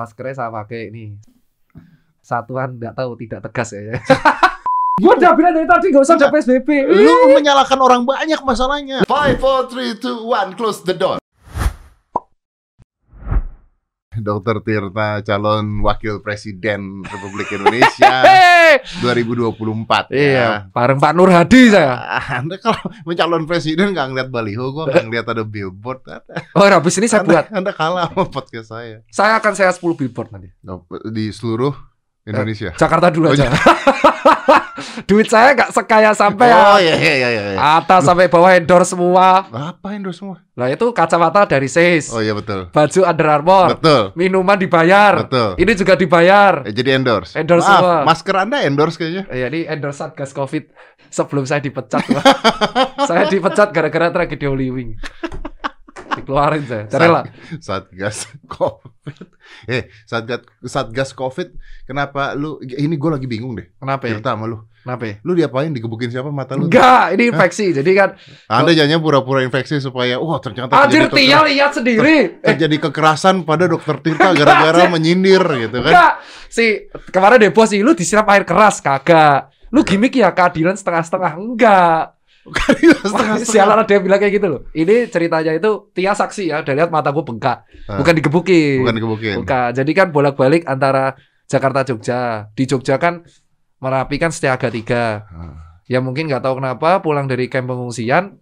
maskernya saya pakai ini satuan nggak tahu tidak tegas ya. Gua udah bilang dari tadi gak usah ada PSBB. Lu menyalahkan orang banyak masalahnya. Five, four, three, two, one, close the door. Dokter Tirta calon wakil presiden Republik Indonesia Hei! 2024 Iya, ya. bareng Pak Nur Hadi saya. Ah, Anda kalau mencalon presiden nggak ngeliat baliho, gua nggak ngeliat ada billboard. Oh, habis ini saya anda, buat. Anda kalah sama podcast saya Saya akan saya 10 billboard nanti. di seluruh Indonesia. Jakarta dulu Oh, aja. Duit saya nggak sekaya sampai Oh iya iya iya. iya. atas sampai bawah endorse semua. Apa endorse semua? Lah itu kacamata dari Sis, Oh iya betul. baju Under Armour, Betul. minuman dibayar. Betul. Ini juga dibayar. Eh, jadi endorse. Endorse Maaf, semua. masker Anda endorse kayaknya. Ya ini endorse Satgas Covid sebelum saya dipecat. Saya dipecat gara-gara tragedi Holy Wing. Dikeluarin saya. Carilah. Satgas Covid. Eh, Satgas Satgas Covid. Kenapa lu ini gue lagi bingung deh. Kenapa ya? Cerita sama lu. Kenapa ya? Lu diapain digebukin siapa mata lu? Enggak, ini infeksi. Jadi kan Anda jangan pura-pura infeksi supaya wah ternyata Anjir Tia lihat sendiri. Eh, terjadi kekerasan pada dokter Tirta gara-gara menyindir gitu kan. enggak. Si kemarin Depo sih lu disiram air keras kagak. Lu gimmick ya keadilan setengah-setengah enggak. Sialan ada yang bilang kayak gitu loh. Ini ceritanya itu Tia saksi ya, udah lihat mata gue bengkak. Ah. Bukan digebukin. Bukan digebukin. Bukan. Jadi kan bolak-balik antara Jakarta Jogja. Di Jogja kan Merapi kan Setiaga tiga. Ah. Ya mungkin nggak tahu kenapa pulang dari camp pengungsian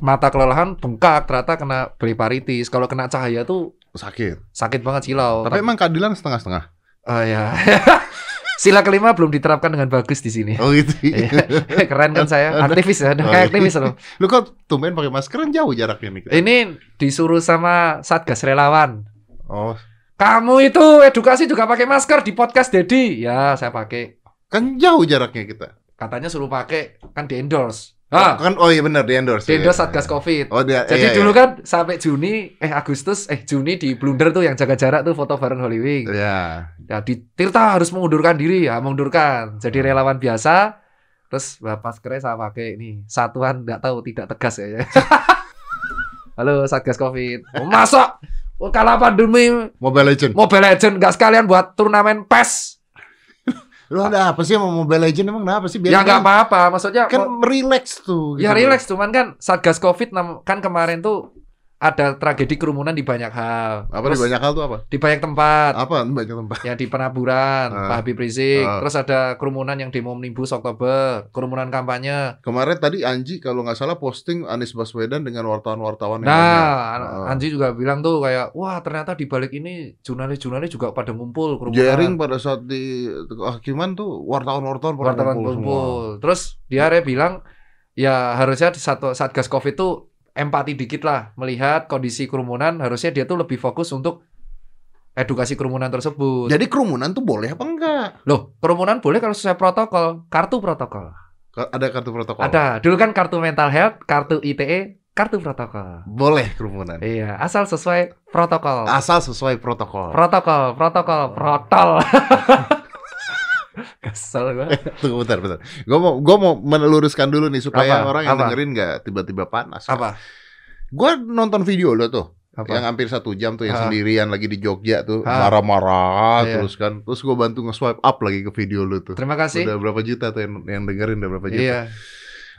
mata kelelahan bengkak ternyata kena blefaritis. Kalau kena cahaya tuh Sakit. sakit banget silau. Tapi emang keadilan setengah-setengah. Oh ya. Sila kelima belum diterapkan dengan bagus di sini. Oh gitu. Iya. Keren kan saya, aktivis ya, Oh, kayak iya. aktivis loh. Lu kok tumben pakai masker kan jauh jaraknya nih. Ini disuruh sama Satgas relawan. Oh, Kamu itu edukasi juga pakai masker di podcast Dedi. Ya, saya pakai. kan jauh jaraknya kita. Katanya suruh pakai kan di endorse. Ah, Kan oh iya benar di endorse. di endorse Iya, Satgas iya. Covid. Oh dia. Jadi iya, dulu iya. kan sampai Juni, eh Agustus, eh Juni di blunder tuh yang jaga jarak tuh foto bareng Holy Wing. Ya. Ya di Tirta harus mengundurkan diri ya, mengundurkan. Jadi relawan biasa. Terus bah, maskernya saya pakai ini satuan nggak tahu tidak tegas ya. Halo Satgas Covid. Oh, masa oh, kalah pandemi Mobile Legend. Mobile Legend nggak sekalian buat turnamen PES? Lu ada apa sih sama Mobile Legend emang kenapa sih? Ya nggak apa-apa, maksudnya Kan relax tuh. ya gitu. relax cuman kan Satgas Covid kan kemarin tuh ada tragedi kerumunan di banyak hal. Apa di Terus banyak hal tuh apa? di banyak tempat. Apa banyak tempat? Ya di penaburan, Ah. Pak Habib Rizik. Ah. Terus ada kerumunan yang demo Omnibus Oktober, kerumunan kampanye. Kemarin tadi Anji kalau nggak salah posting Anies Baswedan dengan wartawan-wartawan. Nah, Ah. Anji juga bilang tuh kayak, wah ternyata di balik ini jurnalis-jurnalis juga pada ngumpul kerumunan. Jaring pada saat di kehakiman tuh wartawan-wartawan pada wartawan ngumpul semua. Terus dia ada bilang, ya harusnya di satu satgas covid tuh empati dikit lah melihat kondisi kerumunan. Harusnya dia tuh lebih fokus untuk edukasi kerumunan tersebut. Jadi kerumunan tuh boleh apa enggak? Loh, kerumunan boleh kalau sesuai protokol, kartu protokol. Ada kartu protokol. Ada. Dulu kan kartu mental health, kartu ITE, kartu protokol. Boleh kerumunan. Iya, asal sesuai protokol. Asal sesuai protokol. Protokol, protokol, protol. Kesel gue. Tunggu bentar, bentar. Gue mau gue mau meluruskan dulu nih supaya Apa? orang yang Apa? dengerin nggak tiba-tiba panas. Apa? Gue nonton video lo tuh, Apa? yang hampir satu jam tuh yang Ah. sendirian lagi di Jogja tuh Ah. marah-marah Iya. terus kan, terus gue bantu nge-swipe up lagi ke video lo tuh. Terima kasih. Udah berapa juta tuh yang, yang dengerin udah berapa juta? Iya.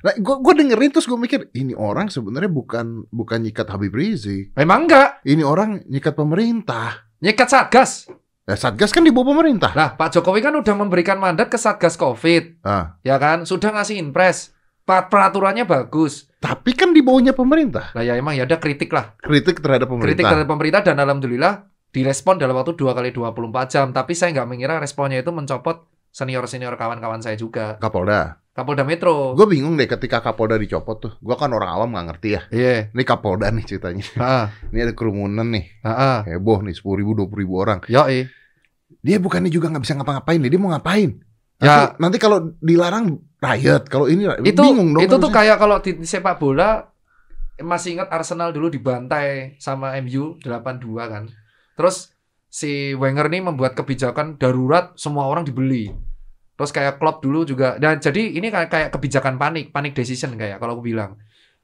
Nah, gue gue dengerin terus gue mikir ini orang sebenarnya bukan bukan nyikat Habib Rizik, Memang enggak. ini orang nyikat pemerintah. Nyekat Satgas. Nah, Satgas kan di bawah pemerintah. Nah, Pak Jokowi kan udah memberikan mandat ke Satgas Covid, Ah, ya kan? Sudah ngasih impres. Peraturannya bagus. tapi kan di bawahnya pemerintah. Nah, ya emang ya ada kritik lah. Kritik terhadap pemerintah. Kritik dari pemerintah dan alhamdulillah direspon dalam waktu 2 kali 24 jam. Tapi saya nggak mengira responnya itu mencopot senior-senior kawan-kawan saya juga. Kapolda. Kapolda Metro. Gue bingung deh ketika Kapolda dicopot tuh. Gue kan orang awam nggak ngerti ya. Iya. Ini Kapolda nih ceritanya. Heeh. Ini ada kerumunan nih. Heeh. Heboh nih, 10 ribu, 20 ribu orang. Yoi. Dia bukannya juga nggak bisa ngapa-ngapain. Dia mau ngapain? Nanti, Ya. nanti kalau dilarang riot. Kalau ini itu bingung dong. itu tuh kayak kalau di sepak bola masih ingat Arsenal dulu dibantai sama MU 8-2 kan. Terus si Wenger nih membuat kebijakan darurat semua orang dibeli. Terus kayak Klopp dulu juga dan jadi ini kayak kayak kebijakan panik, panik decision kayak kalau aku bilang.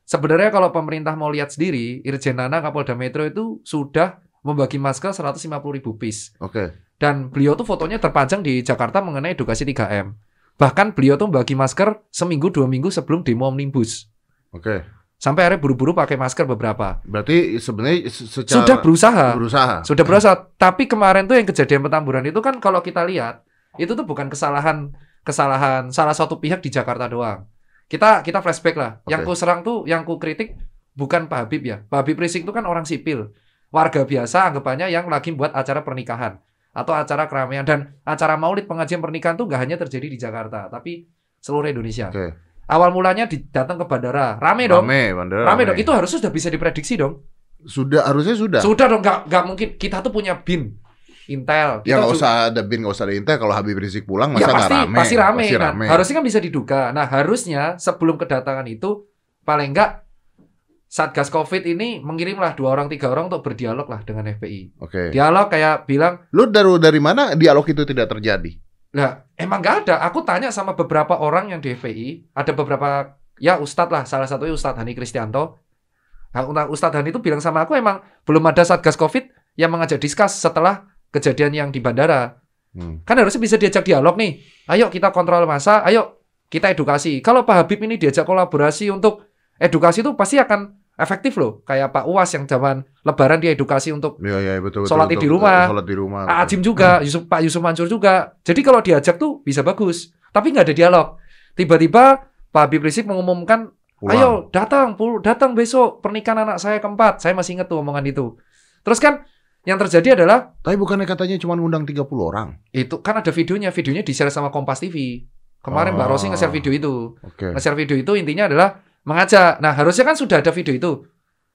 Sebenarnya kalau pemerintah mau lihat sendiri, Irjen Nana Kapolda Metro itu sudah membagi masker 150 ribu piece. Oke. Dan beliau tuh fotonya terpanjang di Jakarta mengenai edukasi 3M. Bahkan beliau tuh membagi masker seminggu dua minggu sebelum demo omnibus. Oke. Sampai akhirnya buru-buru pakai masker beberapa. Berarti sebenarnya se- secara Sudah berusaha. berusaha. Sudah berusaha. Tapi kemarin tuh yang kejadian petamburan itu kan kalau kita lihat itu tuh bukan kesalahan kesalahan salah satu pihak di Jakarta doang. Kita kita flashback lah. Yang Oke. ku serang tuh, yang ku kritik bukan Pak Habib ya. Pak Habib Rizik itu kan orang sipil, warga biasa anggapannya yang lagi buat acara pernikahan atau acara keramaian dan acara maulid pengajian pernikahan tuh nggak hanya terjadi di Jakarta, tapi seluruh Indonesia. Oke. Awal mulanya datang ke bandara, rame dong, Rame, bandara. rame dong. Itu harusnya sudah bisa diprediksi dong. sudah harusnya sudah. Sudah dong, nggak nggak mungkin. Kita tuh punya bin, Intel. Ya Kita nggak tuh- usah ada bin, nggak usah ada intel. Kalau Habib Rizik pulang masa ya nggak pasti rame? pasti rame. Pasti Nah, rame. harusnya kan bisa diduga. Nah harusnya sebelum kedatangan itu paling enggak Satgas Covid ini mengirimlah dua orang tiga orang untuk berdialog lah dengan FPI. Oke. Dialog kayak bilang, Lu dari dari mana dialog itu tidak terjadi? lah emang nggak ada. Aku tanya sama beberapa orang yang di FPI, ada beberapa ya Ustadz lah, salah satunya Ustadz Hani Kristianto. Nah, Ustadz Hani itu bilang sama aku emang belum ada Satgas Covid yang mengajak diskus setelah kejadian yang di bandara. Hmm. Kan harusnya bisa diajak dialog nih. Ayo kita kontrol masa, ayo kita edukasi. Kalau Pak Habib ini diajak kolaborasi untuk edukasi itu pasti akan efektif loh. Kayak Pak Uwas yang zaman lebaran dia edukasi untuk Iya iya betul. Sholat betul, di rumah. Sholat di rumah. Ajim juga, Yusuf Pak Yusuf Mansur juga. Jadi kalau diajak tuh bisa bagus. Tapi nggak ada dialog. Tiba-tiba Pak Habib Rizik mengumumkan, Pulang. ayo datang, datang besok pernikahan anak saya keempat. Saya masih ingat tuh omongan itu. Terus kan yang terjadi adalah Tapi bukannya katanya cuma ngundang 30 orang? itu kan ada videonya, videonya di-share sama Kompas TV. Kemarin Mbak Oh. Rosi nge-share video itu. Oke. Nge-share video itu intinya adalah mengajak. Nah, harusnya kan sudah ada video itu.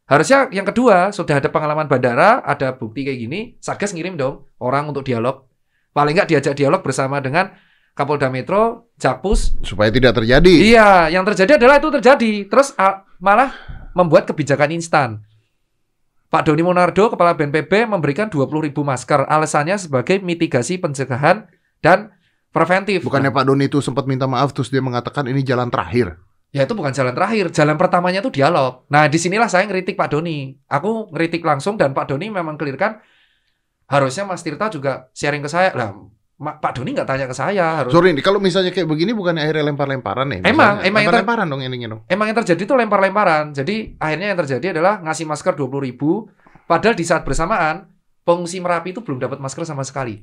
Harusnya yang kedua, sudah ada pengalaman bandara, ada bukti kayak gini, Satgas ngirim dong orang untuk dialog. Paling nggak diajak dialog bersama dengan Kapolda Metro, Jakpus. Supaya tidak terjadi. Iya, yang terjadi adalah itu terjadi. Terus ah, malah membuat kebijakan instan. Pak Doni Monardo, Kepala BNPB, memberikan 20.000 masker. Alasannya sebagai mitigasi pencegahan dan preventif. Bukannya Pak Doni itu sempat minta maaf terus dia mengatakan ini jalan terakhir. Ya itu bukan jalan terakhir, jalan pertamanya itu dialog. Nah di sinilah saya ngeritik Pak Doni. Aku ngeritik langsung dan Pak Doni memang clear kan. Harusnya Mas Tirta juga sharing ke saya. Lah Pak Doni nggak tanya ke saya. Harus. Sorry nih, kalau misalnya kayak begini bukannya akhirnya lempar-lemparan nih? Emang, emang yang ter- lempar-lemparan dong ininya dong. Emang yang terjadi itu lempar-lemparan. Jadi akhirnya yang terjadi adalah ngasih masker 20.000 ribu. Padahal di saat bersamaan pengungsi Merapi itu belum dapat masker sama sekali.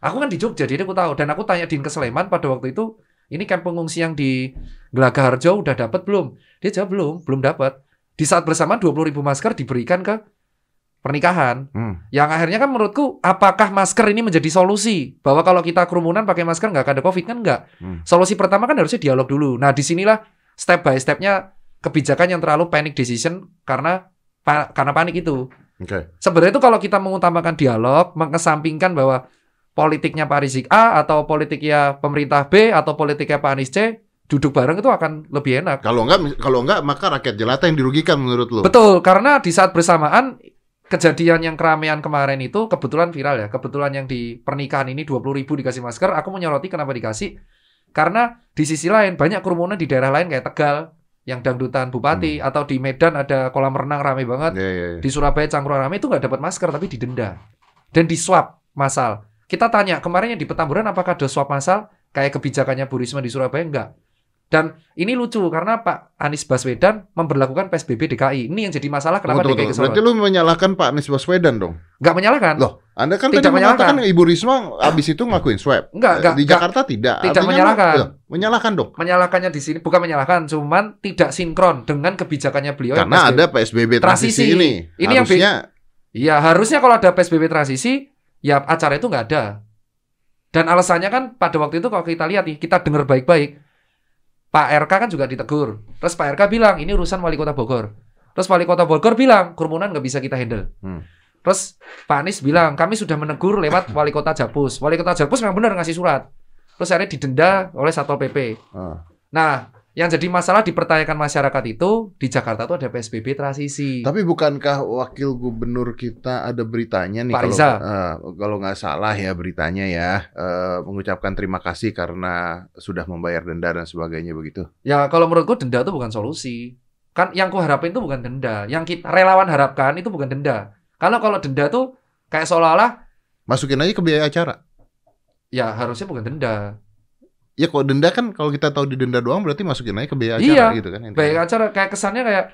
Aku kan di Jogja, jadi aku tahu. Dan aku tanya Din ke Sleman pada waktu itu, ini kan pengungsi yang di Gelaga Harjo udah dapat belum? Dia jawab belum, belum dapat. Di saat bersamaan 20.000 ribu masker diberikan ke pernikahan. Hmm. Yang akhirnya kan menurutku, apakah masker ini menjadi solusi? Bahwa kalau kita kerumunan pakai masker nggak ada COVID kan nggak. Hmm. Solusi pertama kan harusnya dialog dulu. Nah di sinilah step by stepnya kebijakan yang terlalu panic decision karena pa- karena panik itu. Oke. Sebenarnya itu kalau kita mengutamakan dialog, mengesampingkan bahwa politiknya Pak Rizik A atau politiknya pemerintah B atau politiknya Pak Anies C duduk bareng itu akan lebih enak. Kalau enggak kalau enggak maka rakyat jelata yang dirugikan menurut lu. Betul, karena di saat bersamaan kejadian yang keramaian kemarin itu kebetulan viral ya. Kebetulan yang di pernikahan ini 20.000 ribu dikasih masker. Aku menyoroti kenapa dikasih. Karena di sisi lain banyak kerumunan di daerah lain kayak Tegal yang dangdutan bupati atau di Medan ada kolam renang rame banget. Iya, iya, iya. Di Surabaya cangkruan rame itu nggak dapat masker tapi didenda dan di swab masal. Kita tanya kemarin yang di Petamburan apakah ada swab masal kayak kebijakannya Bu Risma di Surabaya enggak? Dan ini lucu karena Pak Anies Baswedan memperlakukan PSBB DKI. Ini yang jadi masalah kenapa Tunggu, DKI kesorot. Berarti lu menyalahkan Pak Anies Baswedan dong. Nggak menyalahkan. Loh, Anda kan Tidak tadi mengatakan menyalahkan. Ibu Risma abis itu ngelakuin swab. Enggak, enggak, Di enggak. Jakarta tidak. Tidak Artinya lu- menyalahkan. Loh, menyalahkan dong. Menyalahkannya di sini bukan menyalahkan, cuman tidak sinkron dengan kebijakannya beliau yang Karena PSBB. ada PSBB transisi, Transisi. ini. Ini yang Harusnya Iya, harusnya kalau ada PSBB transisi, ya acara itu nggak ada. Dan alasannya kan pada waktu itu kalau kita lihat nih, kita dengar baik-baik, Pak RK kan juga ditegur. Terus Pak RK bilang, ini urusan wali kota Bogor. Terus wali kota Bogor bilang, kerumunan nggak bisa kita handle. Hmm. Terus Pak Anies bilang, kami sudah menegur lewat wali kota Jakpus. Wali kota Jakpus memang benar ngasih surat. Terus akhirnya didenda oleh Satpol PP. Ah. Nah, yang jadi masalah dipertanyakan masyarakat itu, di Jakarta itu ada PSBB transisi. Tapi bukankah wakil gubernur kita ada beritanya nih Pak kalau kalau nggak salah ya beritanya ya eh, mengucapkan terima kasih karena sudah membayar denda dan sebagainya begitu. Ya kalau menurutku denda itu bukan solusi. Kan yang ku harapin itu bukan denda. Yang kita relawan harapkan itu bukan denda. Karena kalau denda tuh kayak seolah-olah Masukin aja ke biaya acara. ya harusnya bukan denda. Ya kalau denda kan kalau kita tahu di denda doang berarti masukin aja ke biaya acara Iya, gitu kan. intinya. Baik acara kayak kesannya kayak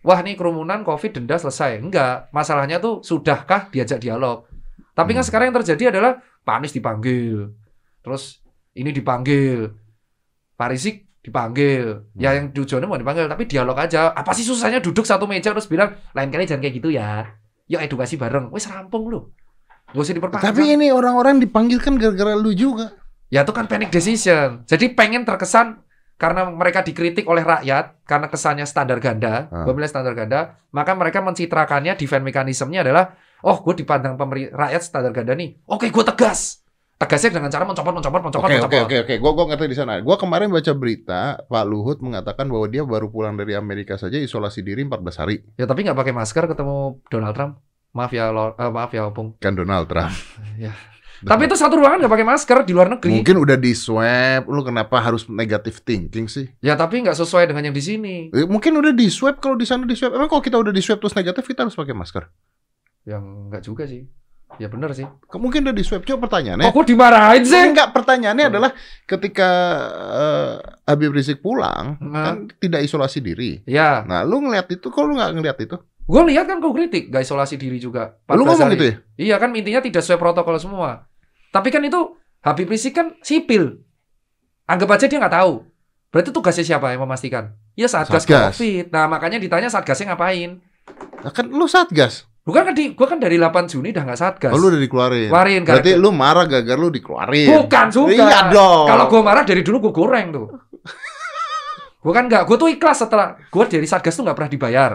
wah nih kerumunan covid denda selesai. Enggak, masalahnya tuh sudahkah diajak dialog. Tapi kan Hmm. sekarang yang terjadi adalah Pak Anies dipanggil. Terus ini dipanggil. Pak Rizik dipanggil. Ya Hmm. yang tujuannya mau dipanggil tapi dialog aja. Apa sih susahnya duduk satu meja terus bilang lain kali jangan kayak gitu ya. Yuk edukasi bareng. Wes rampung lu. Gak usah diperpanjang. Tapi ini orang-orang dipanggil kan gara-gara lu juga. Ya itu kan panic decision. Jadi pengen terkesan karena mereka dikritik oleh rakyat karena kesannya standar ganda, Ah. pemilih standar ganda, maka mereka mencitrakannya defense mekanismenya adalah oh gue dipandang pemeri- rakyat standar ganda nih. Oke, gue tegas. Tegasnya dengan cara mencopot, mencopot, mencopot, mencopot. oke oke oke, gua gua ngerti di sana. Gua kemarin baca berita Pak Luhut mengatakan bahwa dia baru pulang dari Amerika saja isolasi diri 14 hari. Ya tapi nggak pakai masker ketemu Donald Trump. Maaf ya, Lor- eh, maaf ya Opung. Kan Donald Trump. Ya. Tapi itu satu ruangan nggak pakai masker di luar negeri. mungkin udah di swab, lu kenapa harus negative thinking sih? Ya tapi nggak sesuai dengan yang di sini. Eh, mungkin udah di swab kalau di sana di swab. Emang kalau kita udah di swab terus negatif kita harus pakai masker? Yang nggak juga sih. Ya benar sih. Mungkin udah di swab. Coba pertanyaannya. Kok dimarahin sih? Enggak, pertanyaannya Oh. adalah ketika eh, Habib Rizik pulang Nah. kan tidak isolasi diri. Ya, Nah, lu ngeliat itu, kok lu nggak ngeliat itu? Gue lihat kan gue kritik, gak isolasi diri juga. Lu 14 ngomong hari. gitu ya? Iya kan intinya tidak sesuai protokol semua. Tapi kan itu Habib Rizik kan sipil. Anggap aja dia nggak tahu. Berarti tugasnya siapa yang memastikan? Ya Satgas, Satgas. Covid. Nah makanya ditanya Satgasnya ngapain? Nah, kan lu satgas. Bukan kan di, gua kan dari 8 Juni udah nggak Satgas. Oh, lu udah dikeluarin. Keluarin. Berarti lu marah gagal lu dikeluarin. Bukan juga. Iya dong. Kalau gue marah dari dulu gue goreng tuh. gue kan nggak, gue tuh ikhlas setelah gue dari Satgas tuh nggak pernah dibayar.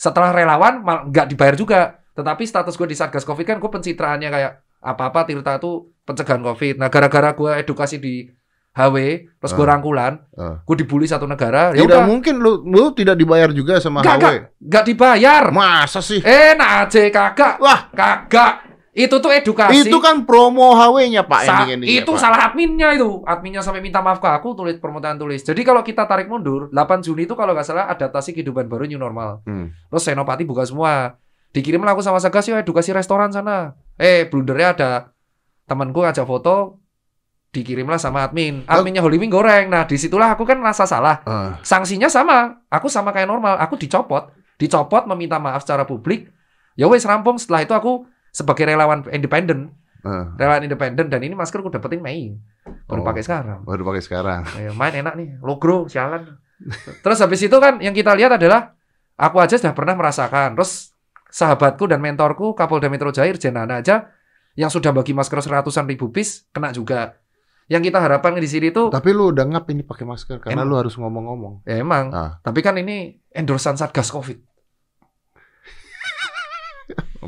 Setelah relawan nggak dibayar juga. Tetapi status gue di Satgas Covid kan gue pencitraannya kayak apa-apa Tirta tuh pencegahan Covid. Nah gara-gara gue edukasi di HW, terus gue Ah. rangkulan, Ah. gue dibully satu negara, ya Tidak udah mungkin lu lu tidak dibayar juga sama nggak HW. nggak dibayar. Masa sih? Enak aja kagak, Wah, kagak. Itu tuh edukasi. itu kan promo HW-nya Pak Sa- ending-endingnya, itu Pak. salah adminnya itu. Adminnya sampai minta maaf ke aku tulis permintaan tulis. Jadi kalau kita tarik mundur, 8 Juni itu kalau nggak salah adaptasi kehidupan baru new normal. Hmm. Terus Senopati buka semua. Dikirimlah aku sama Sagas yuk edukasi restoran sana. Eh, blundernya ada temanku ngajak foto dikirimlah sama admin. Adminnya Holy Wing goreng. Nah, di situlah aku kan rasa salah. Ah. Sanksinya sama. Aku sama kayak normal. Aku dicopot. Dicopot meminta maaf secara publik. Ya wes rampung. Setelah itu aku sebagai relawan independen Ah. relawan independen dan ini masker aku dapetin Mei baru Oh. pakai sekarang Baru pakai sekarang. Eh, main enak nih logro sialan terus habis itu kan yang kita lihat adalah aku aja sudah pernah merasakan terus sahabatku dan mentorku Kapolda Metro Jaya Irjen Nana aja yang sudah bagi masker seratusan ribu piece kena juga yang kita harapkan di sini tuh Tapi lu udah ngap ini pakai masker karena Emang. lu harus ngomong-ngomong. ya emang Ah. tapi kan ini endorsan Satgas Covid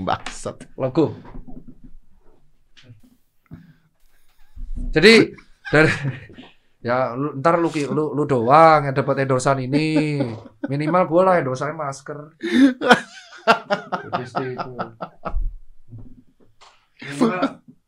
Bangsat. logo. Jadi dari ya lu, ntar lu, lu lu doang yang dapat endorsan ini. Minimal gue lah endorsannya masker. Jadi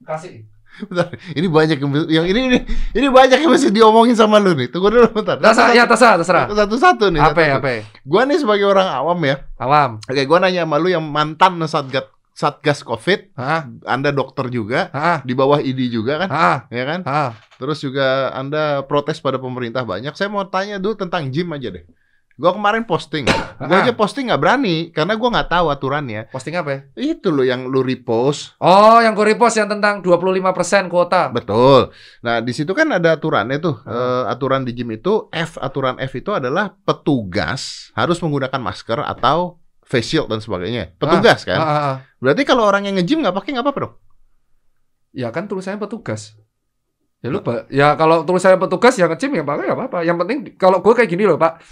kasih Bentar, ini banyak yang, yang ini, ini ini banyak yang masih diomongin sama lu nih. Tunggu dulu bentar. terserah ya terserah terserah Satu-satu nih. apa ya apa ya? Gua nih sebagai orang awam ya. awam Oke, gua nanya sama lu yang mantan satgas satgas Covid, ah Anda dokter juga, ah di bawah ID juga kan, ah ya kan? ah Terus juga Anda protes pada pemerintah banyak. Saya mau tanya dulu tentang gym aja deh. Gua kemarin posting, gua Ah. aja posting nggak berani karena gua nggak tahu aturannya. posting apa ya? Itu loh yang lu repost, oh yang gue repost yang tentang 25% kuota betul. Nah di situ kan ada aturannya tuh. Ah. Eh, aturan di gym itu F, aturan F itu adalah petugas harus menggunakan masker atau face shield dan sebagainya. Petugas kan. Ah, ah, ah. Berarti kalau orang yang nge-gym nggak pakai nggak apa-apa dong? Ya kan tulisannya petugas. Ya lu Pak. Ya kalau tulisannya petugas ya ngecim ya pakai nggak apa-apa. Yang penting kalau gue kayak gini loh Pak.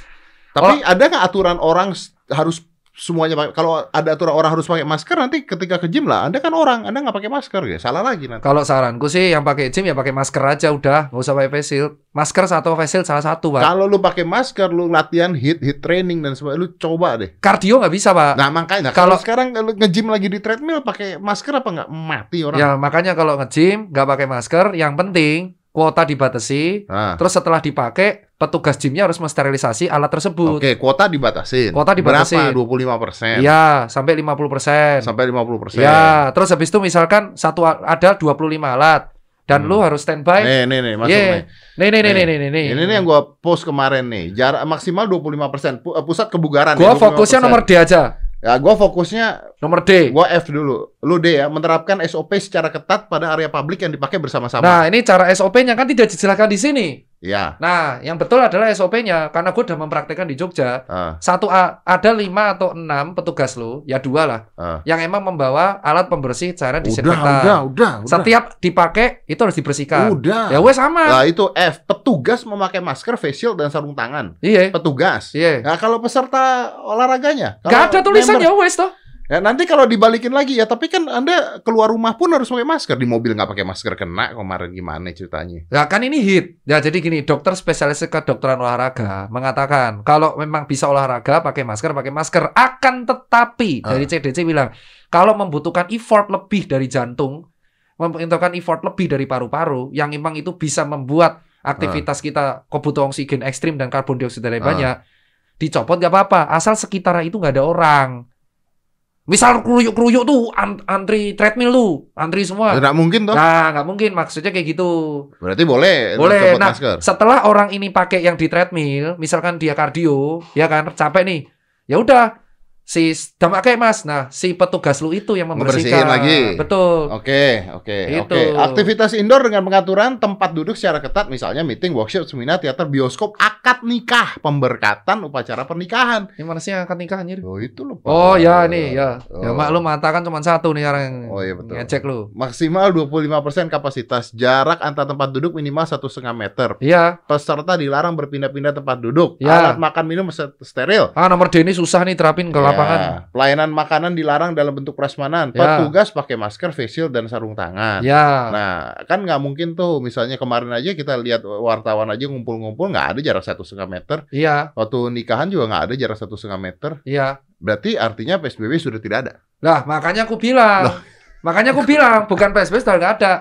Tapi ada nggak aturan orang harus semuanya pakai? Kalau ada aturan orang harus pakai masker nanti ketika ke gym lah, Anda kan orang, Anda nggak pakai masker ya, salah lagi nanti. Kalau saranku sih yang pakai gym ya pakai masker aja udah, nggak usah pakai face shield. Masker satu face shield salah satu Pak. Kalau lu pakai masker, lu latihan hit, hit training dan sebagainya, lu coba deh. Kardio nggak bisa Pak. Nah makanya Kalau- kalau sekarang lu nge-gym lagi di treadmill pakai masker apa nggak mati orang? Ya makanya kalau nge-gym nggak pakai masker, yang penting kuota dibatasi. Nah, Terus setelah dipakai petugas gymnya harus mensterilisasi alat tersebut. Oke, kuota dibatasin. Kuota dibatasin. Berapa? 25%. Iya, sampai 50%. Sampai 50%. Ya, terus habis itu misalkan satu ada 25 alat dan Hmm. lu harus standby. Nih, nih, nih, masuk Iya. nih. Nih nih nih Nih. nih nih. Ini nih yang gua post kemarin nih. Jarak maksimal 25%. Pu- eh, pusat kebugaran Gua nih, fokusnya 25%. nomor D aja. Ya, gua fokusnya Nomor D. gua F dulu. Lu D ya, menerapkan SOP secara ketat pada area publik yang dipakai bersama-sama. Nah, ini cara SOP-nya kan tidak dijelaskan di sini. Ya. Nah, yang betul adalah SOP-nya karena gue udah mempraktekkan di Jogja. Ah, Satu A, ada lima atau enam petugas lo, ya dua lah, ah. yang emang membawa alat pembersih Udah, disinfektan. udah, udah, udah. Setiap dipakai itu harus dibersihkan. Udah. Ya wes sama. Nah, itu F. Petugas memakai masker, face shield dan sarung tangan. Iya. Petugas. Iya. Nah, kalau peserta olahraganya, Gak kalau ada tulisan member- ya wes toh. Ya, nanti kalau dibalikin lagi ya, tapi kan Anda keluar rumah pun harus pakai masker. Di mobil nggak pakai masker kena kemarin gimana ceritanya? Ya kan ini hit. Ya jadi gini, dokter spesialis kedokteran olahraga mengatakan kalau memang bisa olahraga pakai masker, pakai masker. Akan tetapi Ah. dari CDC bilang kalau membutuhkan effort lebih dari jantung, membutuhkan effort lebih dari paru-paru, yang memang itu bisa membuat aktivitas kita kebutuhan oksigen ekstrim dan karbon dioksida lain Ah. banyak, dicopot nggak apa-apa, asal sekitar itu nggak ada orang. Misal keruyuk-keruyuk tuh an- antri treadmill tuh, antri semua. Tidak mungkin toh. Nah, nggak mungkin maksudnya kayak gitu. Berarti boleh. Boleh. Nah, masker. setelah orang ini pakai yang di treadmill, misalkan dia kardio, ya kan, capek nih. Ya udah, si tidak pakai Mas. Nah, si petugas lu itu yang membersihkan. Membersihin lagi. Betul. Oke, oke, Itu. oke. Aktivitas indoor dengan pengaturan tempat duduk secara ketat, misalnya meeting, workshop, seminar, teater, bioskop, akad nikah, pemberkatan, upacara pernikahan. Ini mana sih yang akan nikah anjir? Oh itu loh. Oh ya nih ya. Ya Oh. mak lu mata kan cuma satu nih orang yang Oh, iya, betul. ngecek lu. Maksimal 25% kapasitas, jarak antar tempat duduk minimal satu setengah meter. Iya. Peserta dilarang berpindah-pindah tempat duduk. Ya. Alat makan minum ster- steril. Ah nomor D ini susah nih terapin ke Ya. Lapangan. Pelayanan makanan dilarang dalam bentuk prasmanan. Ya. Petugas pakai masker, face shield, dan sarung tangan. Ya. Nah, kan nggak mungkin tuh. Misalnya kemarin aja kita lihat wartawan aja ngumpul-ngumpul nggak ada jarak satu setengah meter. Iya. Waktu nikahan juga nggak ada jarak satu setengah meter. Iya. Berarti artinya PSBB sudah tidak ada. Lah makanya aku bilang. Makanya aku bilang bukan PSBB sudah nggak ada.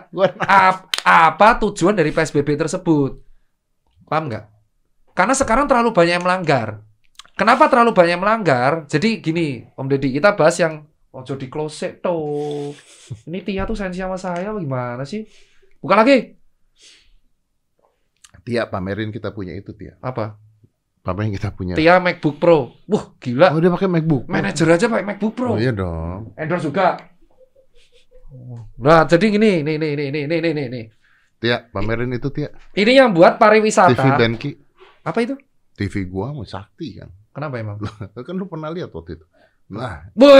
Ap- apa tujuan dari PSBB tersebut? Paham nggak? Karena sekarang terlalu banyak yang melanggar. Kenapa terlalu banyak melanggar? Jadi gini, Om Deddy, kita bahas yang ojo di close tuh. Ini Tia tuh sensi sama saya gimana sih? Bukan lagi. Tia pamerin kita punya itu Tia. Apa? Pamerin kita punya. Tia MacBook Pro. Wah, gila. Oh dia pakai MacBook. Manajer aja pakai MacBook Pro. Oh iya dong. Endorse juga. Nah, jadi gini, nih, nih, nih, nih, nih, nih, nih, nih. Tia pamerin itu Tia. Ini yang buat pariwisata. TV Denki. Apa itu? TV gua mau sakti kan. Kenapa emang? Kan lu pernah lihat waktu itu. Nah, Woi,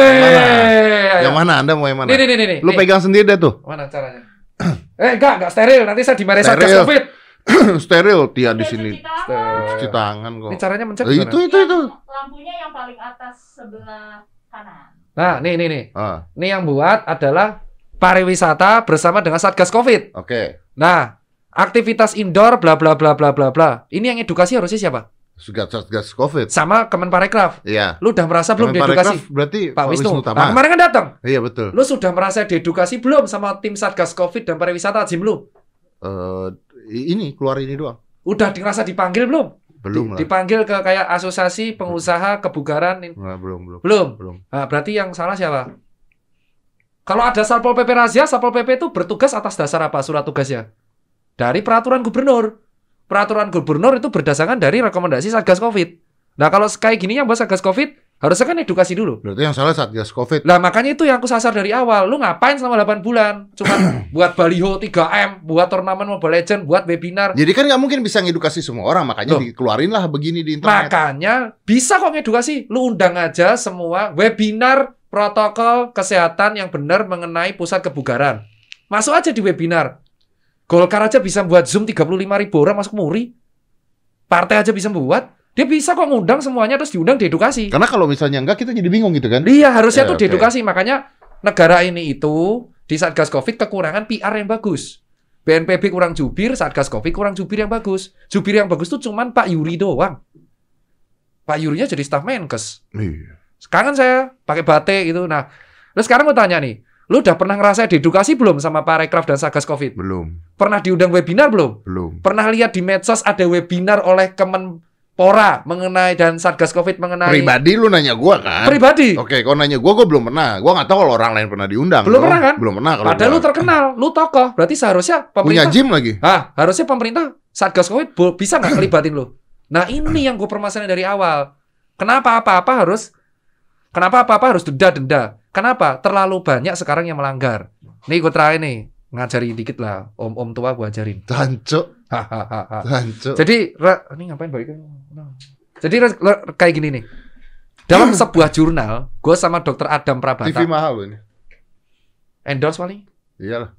yang mana Anda mau yang mana? Nih, nih, nih, nih, nih. Lu pegang sendiri deh tuh. Mana caranya? eh, enggak, enggak steril. Nanti saya dimarahin Satgas Steril. Covid. Steril Tia di sini. cuci tangan. Cuci tangan kok. Ini caranya mencet Eh, itu itu itu. Lampunya yang paling atas sebelah kanan. Nah, nih, nih, nih. Ah, Ini yang buat adalah pariwisata bersama dengan Satgas Covid. oke. Nah, aktivitas indoor bla bla bla bla bla bla. Ini yang edukasi harusnya siapa? Satgas Covid. Sama Kemenparekraf. Iya. Lu udah merasa belum Kemenparekraf diedukasi? berarti Pak Wisnu. Tama. Nah, kemarin kan datang. Iya betul. Lu sudah merasa diedukasi belum sama tim Satgas Covid dan pariwisata Jim lu? Eh, ini keluar ini doang. Udah dirasa dipanggil belum? Belum lah. Dipanggil ke kayak asosiasi pengusaha kebugaran ini. Belum belum belum. belum. Nah, berarti yang salah siapa? Kalau ada Satpol PP razia, Satpol PP itu bertugas atas dasar apa surat tugasnya? Dari peraturan gubernur. Peraturan gubernur itu berdasarkan dari rekomendasi Satgas Covid. Nah, kalau kayak gini yang buat Satgas Covid, harusnya kan edukasi dulu. Berarti yang salah Satgas Covid. Lah makanya itu yang aku sasar dari awal. Lu ngapain selama 8 bulan? Cuma buat baliho 3M, buat turnamen Mobile Legend, buat webinar. Jadi kan nggak mungkin bisa ngedukasi semua orang, makanya Loh. dikeluarin lah begini di internet. Makanya bisa kok ngedukasi. Lu undang aja semua webinar protokol kesehatan yang benar mengenai pusat kebugaran. Masuk aja di webinar. Golkar aja bisa buat Zoom 35 ribu orang masuk muri. Partai aja bisa buat. Dia bisa kok ngundang semuanya terus diundang diedukasi. Karena kalau misalnya enggak kita jadi bingung gitu kan. Iya, harusnya Ya, tuh oke. diedukasi. Makanya negara ini itu di Satgas Covid kekurangan PR yang bagus. BNPB kurang jubir, Satgas Covid kurang jubir yang bagus. Jubir yang bagus tuh cuman Pak Yuri doang. Pak Yurinya jadi staf Menkes. Iya. Sekarang kan saya pakai batik gitu. Nah, lu sekarang mau tanya nih, lu udah pernah ngerasa diedukasi belum sama Parekraf dan Satgas Covid? Belum. Pernah diundang webinar belum? Belum. Pernah lihat di medsos ada webinar oleh Kemenpora mengenai dan Satgas Covid mengenai Pribadi lu nanya gua kan? Pribadi. Oke, kau nanya gua, gua belum pernah. Gua nggak tahu kalau orang lain pernah diundang. Belum pernah kan? Belum pernah kalau Padahal gua. lu terkenal, lu tokoh. Berarti seharusnya punya pemerintah gym lagi. Ah, harusnya pemerintah Satgas Covid bisa nggak ngelibatin lu? Nah, ini yang gue permasalahan dari awal. Kenapa apa-apa harus Kenapa apa-apa harus denda-denda? Kenapa? Terlalu banyak sekarang yang melanggar. Nih gue terakhir nih, ngajari dikit lah. Om-om tua gue ajarin. Tancuk, tancuk. Jadi, Ra- ini ngapain balik? Jadi Ra- Ra- kayak gini nih. Dalam sebuah jurnal, gue sama dokter Adam TV Prabata mahal lu ini. endorse paling. Iyalah.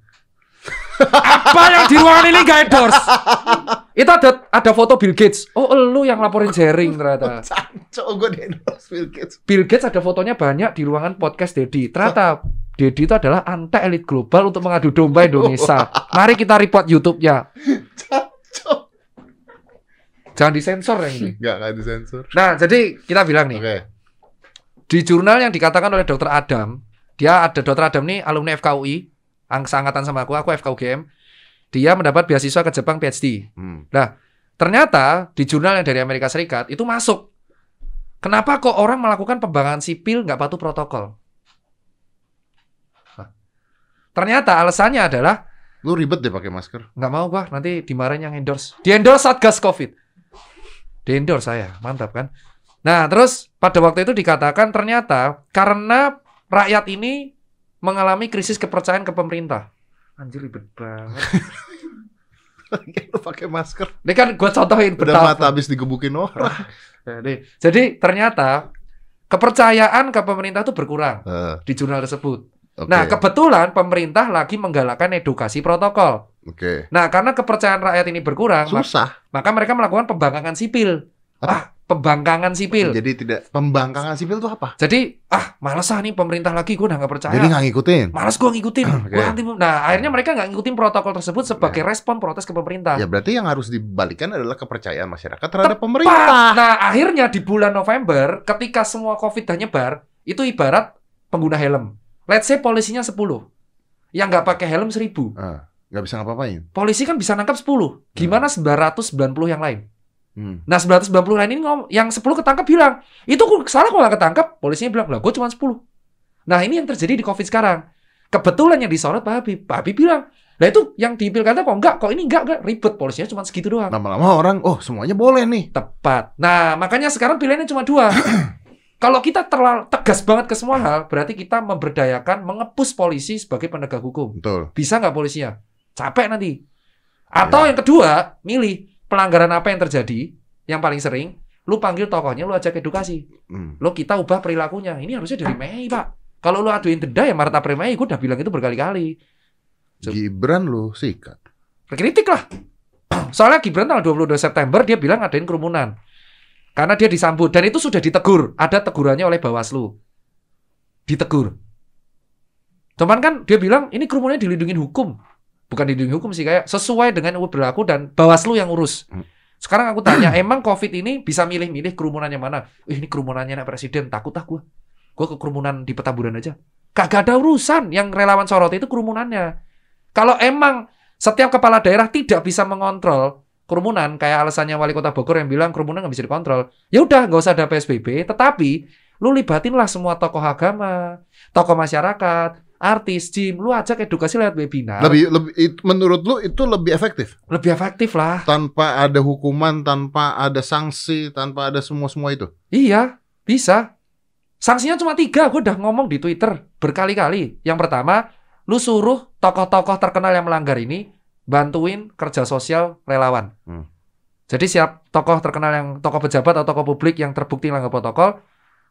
Apa yang di ruangan ini gak endorse? Itu ada ada foto Bill Gates. Oh, lu yang laporin sharing ternyata. Tancuk, gua di endorse Bill Gates. Bill Gates ada fotonya banyak di ruangan podcast Dedi. Ternyata Dedi itu adalah anti elit global untuk mengadu domba Indonesia. Mari kita report YouTube-nya. Jangan disensor yang ini. Enggak, enggak disensor. Nah, jadi kita bilang nih, Oke. di jurnal yang dikatakan oleh Dr. Adam, dia ada Dr. Adam nih alumni FKUI, angkatan sama aku, aku FKUGM. Dia mendapat beasiswa ke Jepang PhD. Hmm. Ternyata di jurnal yang dari Amerika Serikat itu masuk. Kenapa kok orang melakukan pembangunan sipil nggak patuh protokol? Ternyata alasannya adalah Lu ribet deh pakai masker. nggak mau gua nanti dimarahin yang endorse. Di endorse Satgas Covid. Di endorse saya, mantap kan? Nah terus pada waktu itu dikatakan ternyata karena rakyat ini mengalami krisis kepercayaan ke pemerintah. Anjir ribet banget. lu pakai masker. Ini kan gua contohin Udah betapa- mata habis digebukin orang. Jadi, jadi ternyata kepercayaan ke pemerintah itu berkurang Eh, di jurnal tersebut. oke. Nah, kebetulan pemerintah lagi menggalakkan edukasi protokol. Oke. Nah, karena kepercayaan rakyat ini berkurang, mak- Susah. maka mereka melakukan pembangkangan sipil. Apa? Ah, pembangkangan sipil. Jadi tidak pembangkangan sipil itu apa? Jadi, ah, males ah nih pemerintah lagi, gue udah nggak percaya. Jadi nggak ngikutin. Males gue ngikutin. Oke. Gua anti- Nah, akhirnya mereka nggak ngikutin protokol tersebut sebagai respon protes ke pemerintah. Ya berarti yang harus dibalikan adalah kepercayaan masyarakat terhadap Tepat. pemerintah. Nah, akhirnya di bulan November, ketika semua COVID dah nyebar, itu ibarat pengguna helm. Let's say polisinya 10. Yang nggak pakai helm 1000. Ah, nggak bisa ngapa-ngapain. Polisi kan bisa nangkap 10. Gimana 990 yang lain? Hmm. Nah, 990 lain ini ngom yang 10 ketangkep bilang, itu kok salah kok nggak ketangkep? Polisinya bilang, lah gue cuma 10. Nah, ini yang terjadi di COVID sekarang. Kebetulan yang disorot Pak Habib. Pak Habib bilang, lah itu yang di pilkada kok enggak, kok ini enggak, enggak. Ribet, polisinya cuma segitu doang. Lama-lama orang, oh semuanya boleh nih. Tepat. Nah, makanya sekarang pilihannya cuma dua. Kalau kita terlalu tegas banget ke semua hal, berarti kita memberdayakan, mengepus polisi sebagai penegak hukum. Betul. Bisa nggak polisinya? Capek nanti. Atau yang kedua, milih pelanggaran apa yang terjadi, yang paling sering, lu panggil tokohnya, lu ajak edukasi. Hmm. Lu kita ubah perilakunya. Ini harusnya dari Mei, Pak. Kalau lu aduin denda ya Maret April Mei, gue udah bilang itu berkali-kali. So- Gibran lu sikat. Kritik lah. Soalnya Gibran tanggal 22 September dia bilang ngadain kerumunan. Karena dia disambut dan itu sudah ditegur. Ada tegurannya oleh Bawaslu. Ditegur. Cuman kan dia bilang ini kerumunannya dilindungi hukum. Bukan dilindungi hukum sih kayak sesuai dengan yang berlaku dan Bawaslu yang urus. Hmm. Sekarang aku tanya, emang COVID ini bisa milih-milih kerumunannya mana? Ih, ini kerumunannya anak presiden, takut ah gue. Gue ke kerumunan di Petamburan aja. Kagak ada urusan yang relawan sorot itu kerumunannya. Kalau emang setiap kepala daerah tidak bisa mengontrol kerumunan kayak alasannya wali kota Bogor yang bilang kerumunan nggak bisa dikontrol ya udah nggak usah ada psbb tetapi lu libatinlah semua tokoh agama tokoh masyarakat artis gym lu ajak edukasi lewat webinar Lebih, lebih it- menurut lu itu lebih efektif lebih efektif lah tanpa ada hukuman, tanpa ada sanksi, tanpa ada semua semua itu. iya bisa sanksinya cuma tiga gue udah ngomong di twitter berkali-kali yang pertama lu suruh tokoh-tokoh terkenal yang melanggar ini bantuin kerja sosial relawan. Hmm. Jadi siap tokoh terkenal yang tokoh pejabat atau tokoh publik yang terbukti melanggar protokol,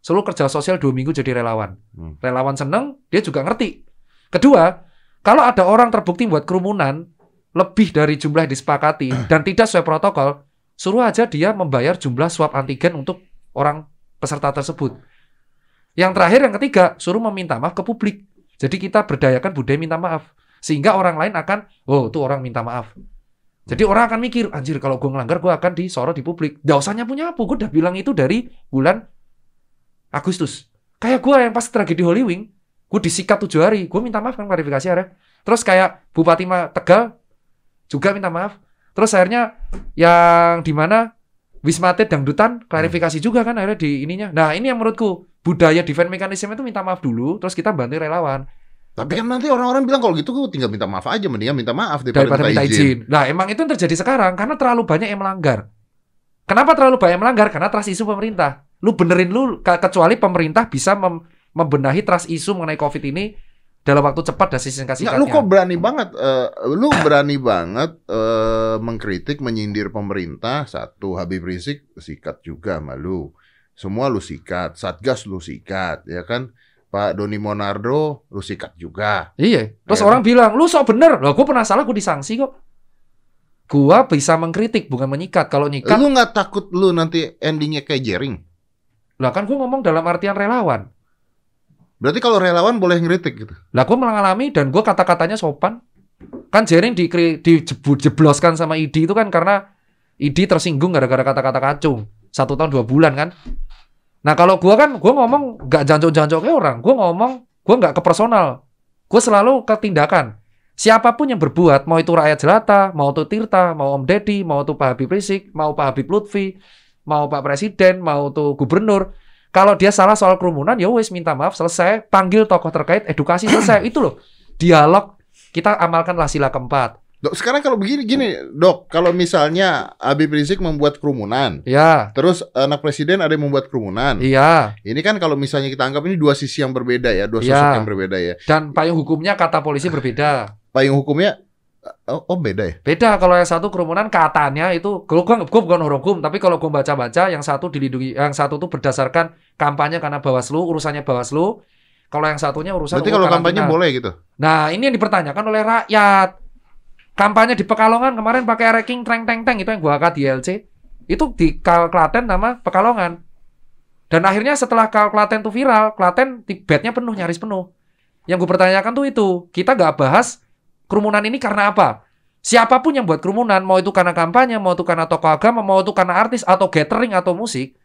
suruh kerja sosial dua minggu jadi relawan. Hmm. Relawan seneng, dia juga ngerti. Kedua, kalau ada orang terbukti buat kerumunan lebih dari jumlah disepakati dan tidak sesuai protokol, suruh aja dia membayar jumlah swab antigen untuk orang peserta tersebut. Yang terakhir, yang ketiga, suruh meminta maaf ke publik. Jadi kita berdayakan budaya minta maaf. Sehingga orang lain akan, oh itu orang minta maaf. Jadi orang akan mikir, anjir kalau gue ngelanggar gue akan disorot di publik. Gak usah nyapu-nyapu, gue udah bilang itu dari bulan Agustus. Kayak gue yang pas tragedi Holy Wing, gue disikat tujuh hari. Gue minta maaf kan klarifikasi ya. Terus kayak Bupati Ma- Tegal, juga minta maaf. Terus akhirnya yang di mana Wisma Atlet dangdutan klarifikasi juga kan akhirnya di ininya. Nah, ini yang menurutku budaya defense mechanism itu minta maaf dulu, terus kita bantu relawan Tapi kan nanti orang-orang bilang kalau gitu gue tinggal minta maaf aja, mendingan minta maaf daripada, daripada minta izin. Nah, emang itu yang terjadi sekarang karena terlalu banyak yang melanggar. Kenapa terlalu banyak yang melanggar? Karena trust isu pemerintah. Lu benerin lu ke- kecuali pemerintah bisa mem- membenahi trust isu mengenai Covid ini dalam waktu cepat dan singkat Nggak, lu kok berani banget, eh, lu berani banget eh, mengkritik, menyindir pemerintah. Satu, Habib Rizik sikat juga sama lu. Semua lu sikat, Satgas lu sikat, ya kan? Pak Doni Monardo lu sikat juga. Iya. Terus Ya. orang bilang, lu sok bener. Loh, gue pernah salah, gue disanksi kok. Gua bisa mengkritik, bukan menyikat. Kalau nyikat, Lu nggak takut lu nanti endingnya kayak Jering? Lah kan gue ngomong dalam artian relawan. Berarti kalau relawan boleh ngeritik gitu. Lah gue mengalami dan gue kata-katanya sopan. Kan Jering di, dijebloskan sama ID itu kan karena ID tersinggung gara-gara kata-kata kacung. Satu tahun dua bulan kan. Nah kalau gue kan, gue ngomong nggak jancok-jancok orang. Gue ngomong, gue nggak ke personal. Gue selalu ke tindakan. Siapa pun yang berbuat, mau itu rakyat jelata, mau itu Tirta, mau Om Deddy, mau itu Pak Habib Rizik, mau Pak Habib Lutfi, mau Pak Presiden, mau itu Gubernur, kalau dia salah soal kerumunan, ya wes minta maaf, selesai, panggil tokoh terkait, edukasi selesai, itu loh, dialog, kita amalkanlah sila keempat. Dok, sekarang kalau begini gini, Dok, kalau misalnya Habib Rizik membuat kerumunan, Ya, terus anak presiden ada yang membuat kerumunan. iya, Ini kan kalau misalnya kita anggap ini dua sisi yang berbeda ya, dua Iya. sosok yang berbeda ya. dan payung hukumnya kata polisi berbeda. Payung hukumnya oh, oh beda ya. Beda kalau yang satu kerumunan katanya itu kalau gua, gua bukan orang hukum tapi kalau gua baca-baca yang satu dilindungi yang satu tuh berdasarkan kampanye karena Bawaslu urusannya Bawaslu kalau yang satunya urusan Berarti kalau kampanye boleh gitu. Nah, ini yang dipertanyakan oleh rakyat. Kampanye di Pekalongan kemarin pakai ranking treng teng teng itu yang gua angkat di LC. Itu di Klaten nama Pekalongan. Dan akhirnya setelah Klaten tuh viral, Klaten ti- bednya penuh nyaris penuh. Yang gue pertanyakan tuh itu, kita nggak bahas kerumunan ini karena apa? Siapa pun yang buat kerumunan, mau itu karena kampanye, mau itu karena tokoh agama, mau itu karena artis atau gathering atau musik,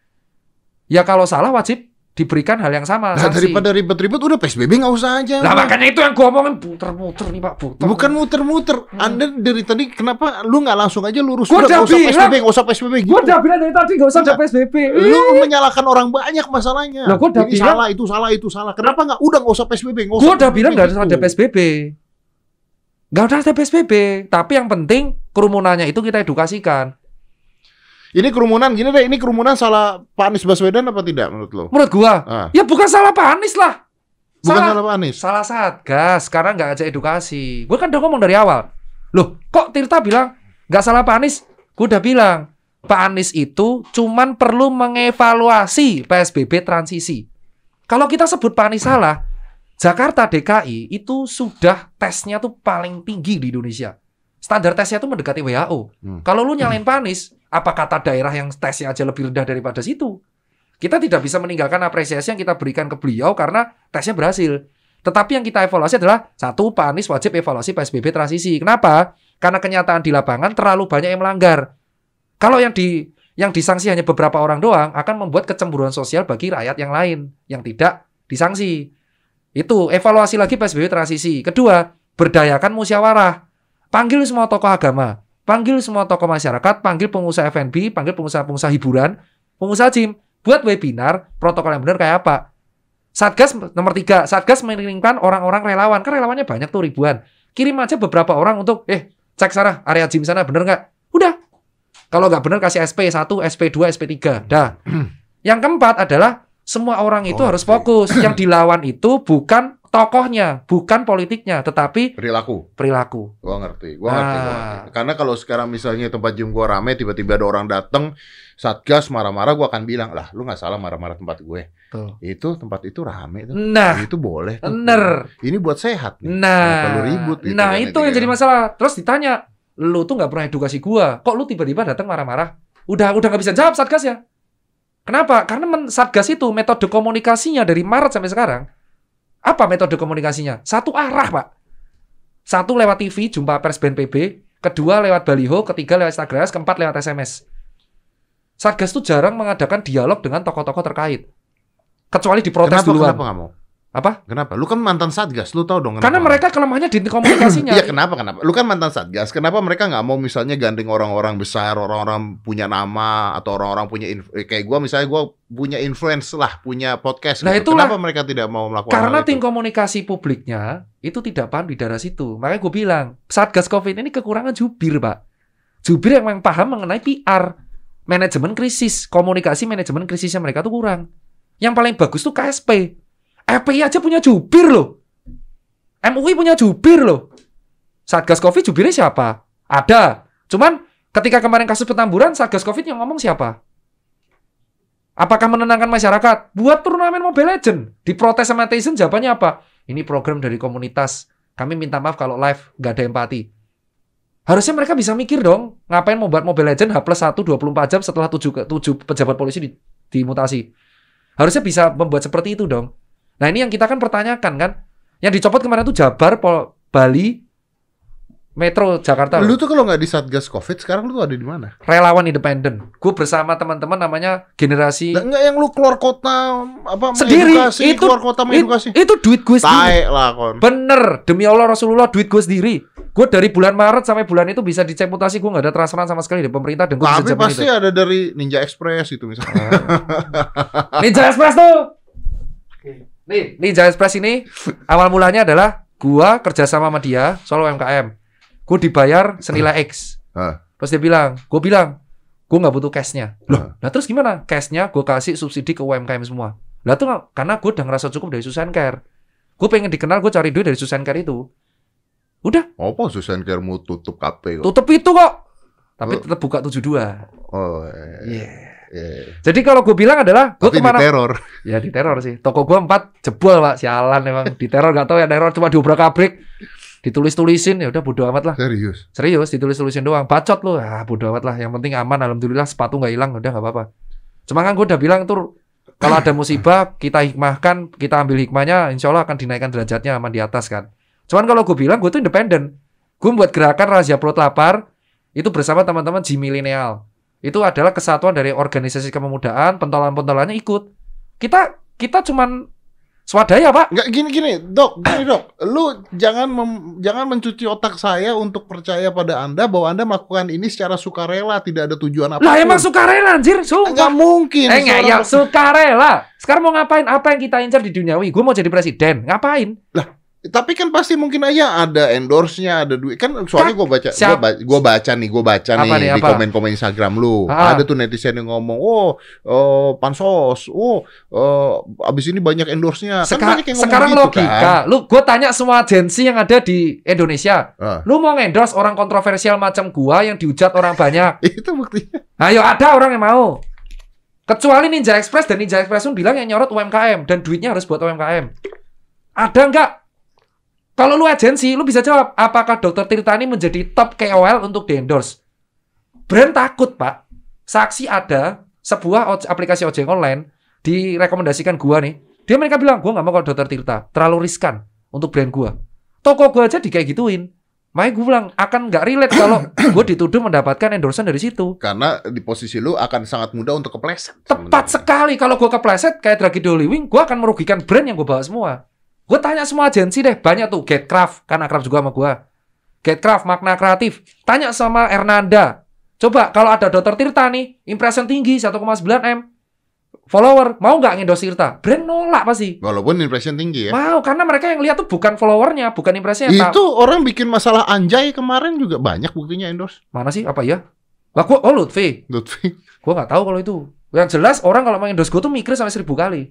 ya kalau salah wajib diberikan hal yang sama. Nah, sanksi. daripada ribet-ribet udah PSBB nggak usah aja. Lah makanya itu yang gua omongin puter-puter nih Pak, puter. Bukan muter-muter. Anda dari tadi kenapa lu nggak langsung aja lurus Gua Udah, nggak udah usah. PSBB, nggak usah PSBB gitu. Gue udah bilang dari tadi gak usah ada Enggak. PSBB. Lu menyalahkan orang banyak masalahnya. Lah, gua udah bilang- salah, itu salah, itu salah. Kenapa nggak? Udah nggak usah PSBB, nggak usah. Gua udah bilang nggak usah ada PSBB. Nggak usah ada PSBB. Tapi yang penting kerumunannya itu kita edukasikan. Ini kerumunan gini deh, ini kerumunan salah Pak Anies Baswedan apa tidak menurut lo? Menurut gua, Ah, ya bukan salah Pak Anies lah. bukan salah. salah Pak Anies. Salah Satgas. Sekarang nggak ada edukasi. Gua kan udah ngomong dari awal. Loh, kok Tirta bilang nggak salah Pak Anies? Gua udah bilang Pak Anies itu cuman perlu mengevaluasi PSBB transisi. Kalau kita sebut Pak Anies salah, Jakarta DKI itu sudah tesnya tuh paling tinggi di Indonesia. Standar tesnya tuh mendekati WHO. Hmm. Kalau lu nyalain Pak Anies, apa kata daerah yang tesnya aja lebih rendah daripada situ? Kita tidak bisa meninggalkan apresiasi yang kita berikan ke beliau karena tesnya berhasil. Tetapi yang kita evaluasi adalah satu Pak Anies wajib evaluasi PSBB transisi. Kenapa? Karena kenyataan di lapangan terlalu banyak yang melanggar. Kalau yang di yang disanksi hanya beberapa orang doang akan membuat kecemburuan sosial bagi rakyat yang lain yang tidak disanksi. Itu evaluasi lagi PSBB transisi. Kedua, berdayakan musyawarah. Panggil semua tokoh agama, panggil semua tokoh masyarakat, panggil pengusaha F&B, panggil pengusaha-pengusaha hiburan, pengusaha gym, buat webinar protokol yang benar kayak apa. Satgas nomor tiga, Satgas mengirimkan orang-orang relawan, kan relawannya banyak tuh ribuan. Kirim aja beberapa orang untuk, eh cek sana area gym sana bener nggak? Udah. Kalau nggak bener kasih SP 1, SP 2, SP 3. Dah. Yang keempat adalah semua orang itu Oh, harus fokus. Yang dilawan itu bukan tokohnya, bukan politiknya, tetapi Perilaku. perilaku. Gua ngerti, gua ngerti, gua Ah. ngerti. Karena kalau sekarang misalnya tempat gym gua rame, tiba-tiba ada orang datang, satgas marah-marah, gua akan bilang lah, lu nggak salah marah-marah tempat gue. Tuh. Itu tempat itu rame tuh. Nah, itu boleh. tuh. bener. Ini buat sehat nih. Nah, Kenapa lu ribut gitu nah kan, itu itu yang kan. jadi masalah. Terus ditanya, lu tuh nggak pernah edukasi gua, kok lu tiba-tiba datang marah-marah? Udah, udah nggak bisa jawab satgas ya. Kenapa? Karena men- satgas itu metode komunikasinya dari Maret sampai sekarang. Apa metode komunikasinya? Satu arah, Pak. Satu lewat TV, jumpa pers BNPB. Kedua lewat baliho, ketiga lewat Instagram, keempat lewat SMS. Satgas tuh jarang mengadakan dialog dengan tokoh-tokoh terkait. Kecuali diprotes Kenapa, duluan. kenapa nggak mau? Apa? Kenapa? Lu kan mantan satgas, lu tahu dong. Karena kenapa? mereka kelemahannya di komunikasinya. Iya kenapa kenapa? Lu kan mantan satgas. Kenapa mereka nggak mau misalnya gandeng orang-orang besar, orang-orang punya nama atau orang-orang punya eh, kayak gua misalnya gua punya influence lah, punya podcast. Nah, gitu. itulah. Kenapa mereka tidak mau melakukan Karena tim komunikasi publiknya itu tidak paham di daerah situ. Makanya gue bilang, Satgas Covid ini kekurangan jubir, Pak. Jubir yang memang paham mengenai PR, manajemen krisis, komunikasi manajemen krisisnya mereka tuh kurang. Yang paling bagus tuh KSP. FPI aja punya jubir loh. MUI punya jubir loh. Satgas Covid jubirnya siapa? Ada. Cuman ketika kemarin kasus petamburan, Satgas Covid yang ngomong siapa? Apakah menenangkan masyarakat? Buat turnamen Mobile Legend. Diprotes sama Tyson jawabannya apa? Ini program dari komunitas. Kami minta maaf kalau live nggak ada empati. Harusnya mereka bisa mikir dong. Ngapain mau buat Mobile Legend H plus 1 24 jam setelah 7, ke- 7 pejabat polisi di, dimutasi. Harusnya bisa membuat seperti itu dong. Nah ini yang kita kan pertanyakan kan. Yang dicopot kemarin itu Jabar, Pol- Bali, Metro Jakarta. Lu tuh kalau nggak di satgas covid sekarang lu tuh ada di mana? Relawan independen. Gue bersama teman-teman namanya generasi Lah, Nggak yang lu keluar kota apa Sendiri, mengedukasi, itu- keluar kota It- itu duit gue sendiri. Lah kon. Bener, demi Allah Rasulullah duit gue sendiri. Gue dari bulan Maret sampai bulan itu bisa dicek mutasi gue nggak ada transferan sama sekali dari pemerintah dan gue Tapi pasti itu. ada dari Ninja Express itu misalnya. Ninja Express tuh. Nih, Ninja Express ini awal mulanya adalah gua kerjasama sama dia soal UMKM. Gue dibayar senilai X. Hah. Terus dia bilang, gue bilang, gue nggak butuh cashnya. Loh, Hah. nah terus gimana? Cashnya gue kasih subsidi ke UMKM semua. Lah tuh nggak- karena gue udah ngerasa cukup dari Susan Care. Gue pengen dikenal, gue cari duit dari Susan Care itu. Udah, Apa Susan Care mau tutup kok? tutup itu kok. Tapi tetap buka 72. Oh, iya. Iya. Iya. Jadi kalau gue bilang adalah, gue ke mana? teror. Ya di teror sih. Toko gue empat jebol pak, sialan emang. Di teror gak tahu ya teror cuma diobrak abrik. Ditulis-tulisin ya udah bodo amat lah. Serius. Serius ditulis-tulisin doang. Bacot lu. Ah bodo amat lah. Yang penting aman. Alhamdulillah sepatu nggak hilang. Udah nggak apa-apa. Cuma kan gue udah bilang tuh kalau ada musibah kita hikmahkan, kita ambil hikmahnya, insya Allah akan dinaikkan derajatnya aman di atas kan. Cuman kalau gue bilang gue tuh independen. Gue buat gerakan Rahasia Perut Lapar itu bersama teman-teman G Milenial. Itu adalah kesatuan dari organisasi kepemudaan, pentolan-pentolannya ikut. Kita kita cuman swadaya pak. Enggak gini gini, Dok, gini Dok. Lu jangan mem- jangan mencuci otak saya untuk percaya pada Anda bahwa Anda melakukan ini secara sukarela, tidak ada tujuan apa Lah emang sukarela anjir, Enggak sumpah. mungkin. Eh nggak ya sukarela. Sekarang mau ngapain? Apa yang kita incar di duniawi? Gue mau jadi presiden. Ngapain? Tapi kan pasti mungkin aja ada endorse-nya, ada duit. Kan soalnya gue baca, gue baca, gua baca nih, gue baca Apa nih, nih, di komen-komen Instagram lu. Ah. Ada tuh netizen yang ngomong, oh, eh, pansos, oh, eh, abis ini banyak endorse-nya. Seka- kan banyak yang sekarang gitu, logika. kan. Lu gue tanya semua agensi yang ada di Indonesia. Ah. Lu mau endorse orang kontroversial macam gua yang dihujat orang banyak. Itu buktinya. Ayo ada orang yang mau. Kecuali Ninja Express dan Ninja Express pun bilang yang nyorot UMKM dan duitnya harus buat UMKM. Ada nggak? Kalau lu agensi, lu bisa jawab, apakah Dr. Tirtani menjadi top KOL untuk di-endorse? Brand takut, Pak. Saksi ada sebuah aplikasi ojek online direkomendasikan gua nih. Dia mereka bilang, gua nggak mau kalau Dr. Tirta, terlalu riskan untuk brand gua. Toko gua aja di kayak gituin. Makanya gue bilang akan nggak relate kalau gue dituduh mendapatkan endorsement dari situ. Karena di posisi lu akan sangat mudah untuk kepleset. Tepat sebenarnya. sekali kalau gue kepleset kayak Dragi Dolywing, gue akan merugikan brand yang gue bawa semua. Gue tanya semua agensi deh, banyak tuh Getcraft, kan akrab juga sama gue. Getcraft, makna kreatif. Tanya sama Ernanda. Coba kalau ada Dr. Tirta nih, impression tinggi 1,9 M, follower, mau nggak ngendos Tirta? Brand nolak pasti. Walaupun impression tinggi ya. Mau, karena mereka yang lihat tuh bukan followernya, bukan impresinya. Itu orang bikin masalah anjay kemarin juga banyak buktinya endorse. Mana sih? Apa ya? Lah gua, oh Lutfi. Lutfi. Gue nggak tahu kalau itu. Yang jelas orang kalau main endorse gue tuh mikir sampai seribu kali.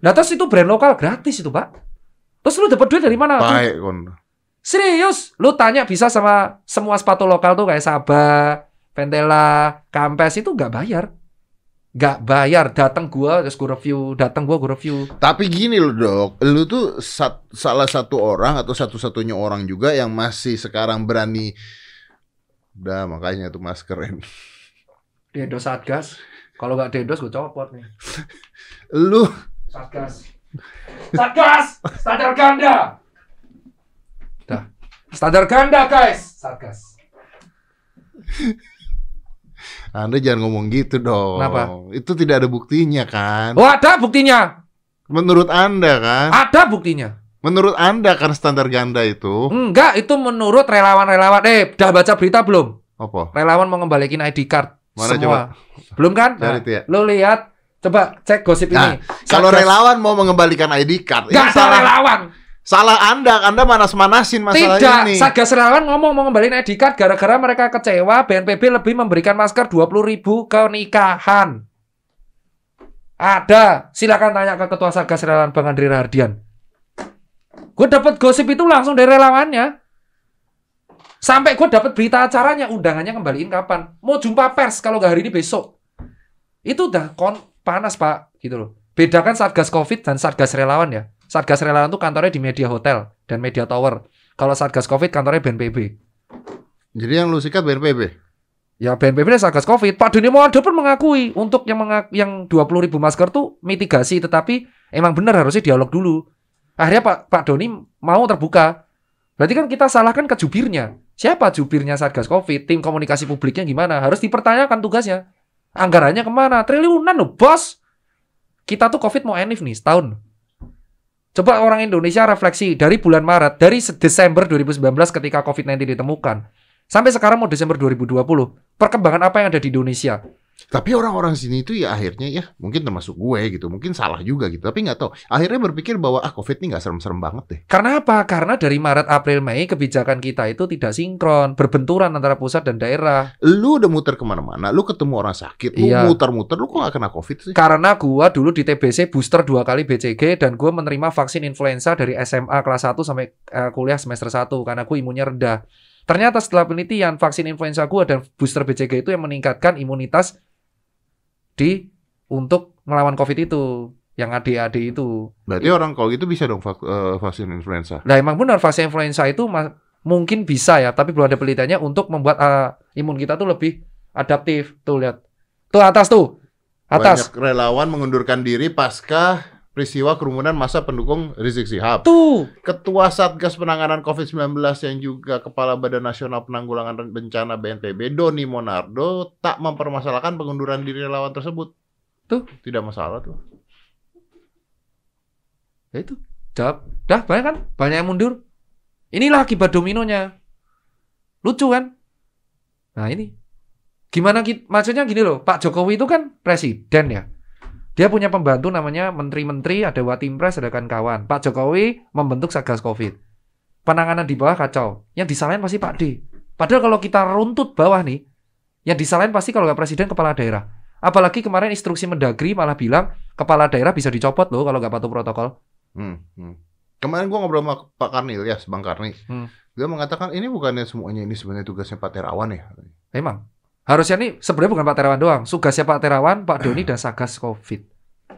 Nah terus itu brand lokal gratis itu pak. Terus lu dapat duit dari mana? Baik kon. Serius? Lu tanya bisa sama semua sepatu lokal tuh kayak Sabah, Ventela, Campes itu nggak bayar. Nggak bayar. Datang gua terus gue review. Datang gua gue review. Tapi gini loh dok, lu tuh sat- salah satu orang atau satu-satunya orang juga yang masih sekarang berani. Udah makanya tuh mas keren. Dedos Satgas. Kalau nggak Dedos gue copot nih. Lu Satgas. Satgas! Standar ganda! Dah. Standar ganda guys! Satgas. Anda jangan ngomong gitu dong. Kenapa? Itu tidak ada buktinya kan. Oh ada buktinya. Menurut Anda kan? Ada buktinya. Menurut Anda kan standar ganda itu Enggak, itu menurut relawan-relawan. Eh, udah baca berita belum? apa? Relawan mau ngembalikin ID card Mana semua. Belum kan? Cari Nah, ya. lo lihat, coba cek gosip Nah, ini. Kalau Satgas- relawan mau mengembalikan ID card, ini Enggak ada salah relawan. salah Anda. Anda manas-manasin masalah Tidak, ini. Satgas relawan ngomong mau ngembaliin ID card gara-gara mereka kecewa BNPB lebih memberikan masker 20 ribu ke nikahan. Ada, silakan tanya ke ketua Satgas relawan Bang Andri Rahardian. Gue dapat gosip itu langsung dari relawannya. Sampai gue dapat berita acaranya, undangannya kembaliin kapan? Mau jumpa pers kalau nggak hari ini besok. Itu udah kon panas pak, gitu loh. Bedakan Satgas Covid dan Satgas relawan ya. Satgas relawan tuh kantornya di Media Hotel dan Media Tower. Kalau Satgas Covid kantornya BNPB. Jadi yang lu sikat BNPB. Ya BNPB dan Satgas Covid. Pak Doni Monardo pun mengakui untuk yang mengak yang 20 ribu masker tuh mitigasi, tetapi emang benar harusnya dialog dulu. Akhirnya Pak Pak Doni mau terbuka. Berarti kan kita salahkan ke jubirnya. Siapa jubirnya Satgas Covid? Tim komunikasi publiknya gimana? Harus dipertanyakan tugasnya. Anggarannya ke mana? Triliunan loh, bos. Kita tuh Covid mau enif nih, setahun. Coba orang Indonesia refleksi dari bulan Maret, dari se- Desember 2019 ketika COVID-19 ditemukan, sampai sekarang mau Desember 2020. Perkembangan apa yang ada di Indonesia? Tapi orang-orang sini itu ya akhirnya ya mungkin termasuk gue gitu, mungkin salah juga gitu. Tapi nggak tahu. Akhirnya berpikir bahwa ah COVID ini nggak serem-serem banget deh. Karena apa? Karena dari Maret, April, Mei kebijakan kita itu tidak sinkron, berbenturan antara pusat dan daerah. Lu udah muter ke mana-mana, lu ketemu orang sakit, lu Iya. muter-muter, lu kok nggak kena COVID sih? Karena gua dulu di TBC booster dua kali BCG dan gua menerima vaksin influenza dari SMA kelas 1 sampai eh, kuliah semester 1 karena gua imunnya rendah. Ternyata setelah penelitian vaksin influenza gua dan booster BCG itu yang meningkatkan imunitas di untuk melawan COVID itu, yang adik-adik itu. Berarti orang kalau gitu bisa dong vak- eh, vaksin influenza. Nah, emang benar vaksin influenza itu mungkin bisa ya, tapi belum ada penelitiannya untuk membuat eh, imun kita tuh lebih adaptif. Tuh lihat. Tuh atas tuh. Atas. Banyak relawan mengundurkan diri pasca peristiwa kerumunan masa pendukung Rizik Sihab. Tuh. Ketua Satgas Penanganan COVID-19 yang juga Kepala Badan Nasional Penanggulangan Bencana BNPB, Doni Monardo, tak mempermasalahkan pengunduran diri relawan tersebut. Tuh. Tidak masalah tuh. Ya itu. Jawab. Dah, banyak kan? Banyak yang mundur. Inilah akibat dominonya. Lucu kan? Nah, ini. Gimana maksudnya gini loh, Pak Jokowi itu kan presiden ya. Dia punya pembantu namanya menteri-menteri, ada watimpres, ada kawan-kawan. Pak Jokowi membentuk Satgas Covid. Penanganan di bawah kacau. Yang disalahin pasti Pak D. Padahal kalau kita runtut bawah nih, yang disalahin pasti kalau nggak presiden kepala daerah. Apalagi kemarin instruksi Mendagri malah bilang kepala daerah bisa dicopot loh kalau nggak patuh protokol. Hmm, hmm. Kemarin gua ngobrol sama Pak Karnil ya, Bang Karni. Hmm. Dia mengatakan ini bukannya semuanya ini sebenarnya tugasnya Pak Terawan ya. Memang. Harusnya nih sebenarnya bukan Pak Terawan doang. Tugasnya Pak Terawan, Pak Doni dan Satgas Covid.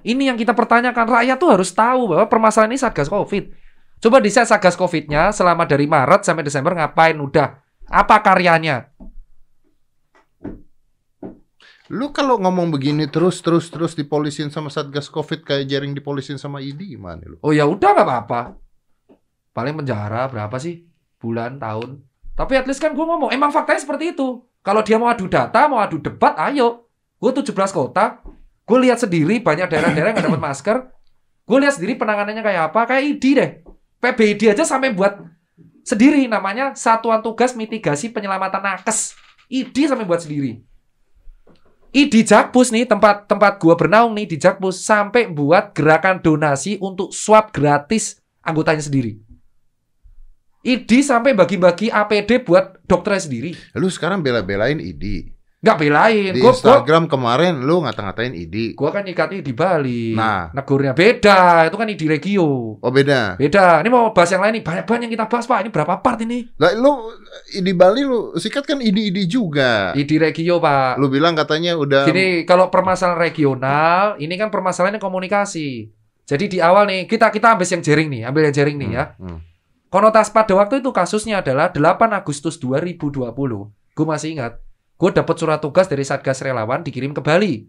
Ini yang kita pertanyakan. Rakyat tuh harus tahu bahwa permasalahan ini Satgas Covid. Coba di Satgas Covid-nya selama dari Maret sampai Desember ngapain udah? Apa karyanya? Lu kalau ngomong begini terus terus terus dipolisin sama Satgas Covid kayak jaring dipolisin sama ID gimana lu? Oh ya udah nggak apa-apa. Paling penjara berapa sih? Bulan, tahun. Tapi at least kan gue ngomong, emang faktanya seperti itu. Kalau dia mau adu data, mau adu debat, ayo. Gue 17 kota, gue lihat sendiri banyak daerah-daerah nggak dapat masker. Gue lihat sendiri penanganannya kayak apa, kayak ID deh. PBID aja sampai buat sendiri namanya Satuan Tugas Mitigasi Penyelamatan Nakes. ID sampai buat sendiri. ID Jakpus nih tempat tempat gua bernaung nih di Jakpus sampai buat gerakan donasi untuk swab gratis anggotanya sendiri. ID sampai bagi-bagi APD buat dokternya sendiri. Lu sekarang bela-belain ID. Nggak belain. Di Gua, gua, Instagram kemarin lu ngata-ngatain ID. gua kan ikatnya di Bali. Nah. negurnya beda. Itu kan ID Regio. Oh beda. Beda. Ini mau bahas yang lain nih. Banyak-banyak yang kita bahas, Pak. Ini berapa part ini? Lah lu di Bali lu sikat kan ID-ID juga. ID Regio, Pak. Lu bilang katanya udah Gini, kalau permasalahan regional, ini kan permasalahan komunikasi. Jadi di awal nih, kita kita ambil yang jaring nih, ambil yang jaring nih ya. Hmm, hmm. Konotas pada waktu itu kasusnya adalah 8 Agustus 2020. Gue masih ingat. Gue dapat surat tugas dari Satgas Relawan dikirim ke Bali.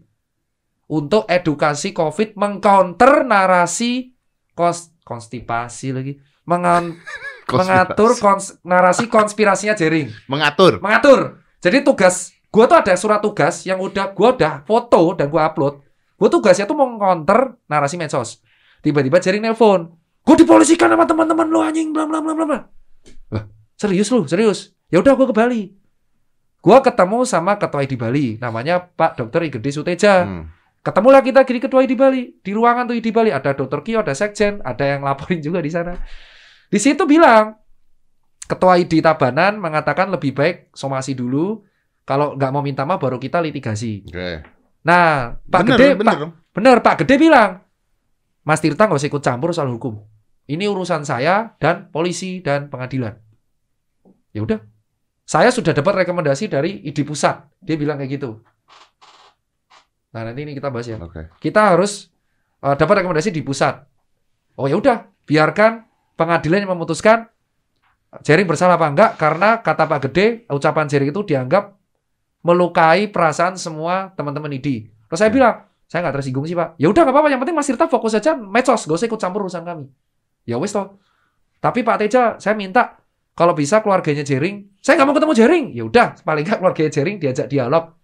Untuk edukasi COVID mengcounter narasi kons konstipasi lagi. Mengan- Konspirasi. mengatur kons- narasi konspirasinya jaring. mengatur. Mengatur. Jadi tugas gue tuh ada surat tugas yang udah gue udah foto dan gue upload. Gue tugasnya tuh mau counter narasi medsos. Tiba-tiba Jering nelpon. Gue dipolisikan sama teman-teman lu anjing bla bla bla bla. bla." Lah, serius lu, serius. Ya udah gue ke Bali. Gua ketemu sama ketua ID Bali, namanya Pak Dr. Igede Suteja. Hmm. Ketemulah kita di ketua ID Bali. Di ruangan tuh ID Bali ada Dr. Kio, ada Sekjen, ada yang laporin juga di sana. Di situ bilang, ketua ID Tabanan mengatakan lebih baik somasi dulu. Kalau nggak mau minta maaf baru kita litigasi. Oke. Nah, Pak Bener, Gede, bener Pak, bener, Pak Gede bilang, Mas Tirta nggak usah ikut campur soal hukum. Ini urusan saya dan polisi dan pengadilan. Ya udah, saya sudah dapat rekomendasi dari ID pusat. Dia bilang kayak gitu. Nah nanti ini kita bahas ya. Oke. Kita harus eh, dapat rekomendasi di pusat. Oh ya udah, biarkan pengadilan yang memutuskan Jering bersalah apa enggak karena kata Pak Gede ucapan Jering itu dianggap melukai perasaan semua teman-teman ID. Terus saya Hmm. bilang, saya nggak tersinggung sih Pak. Ya udah nggak apa-apa, yang penting Mas Tirta fokus aja medsos, gak usah ikut campur urusan kami. Ya wes toh. Tapi Pak Teja, saya minta kalau bisa keluarganya Jering, saya nggak mau ketemu Jering. Ya udah, paling nggak keluarganya Jering diajak dialog.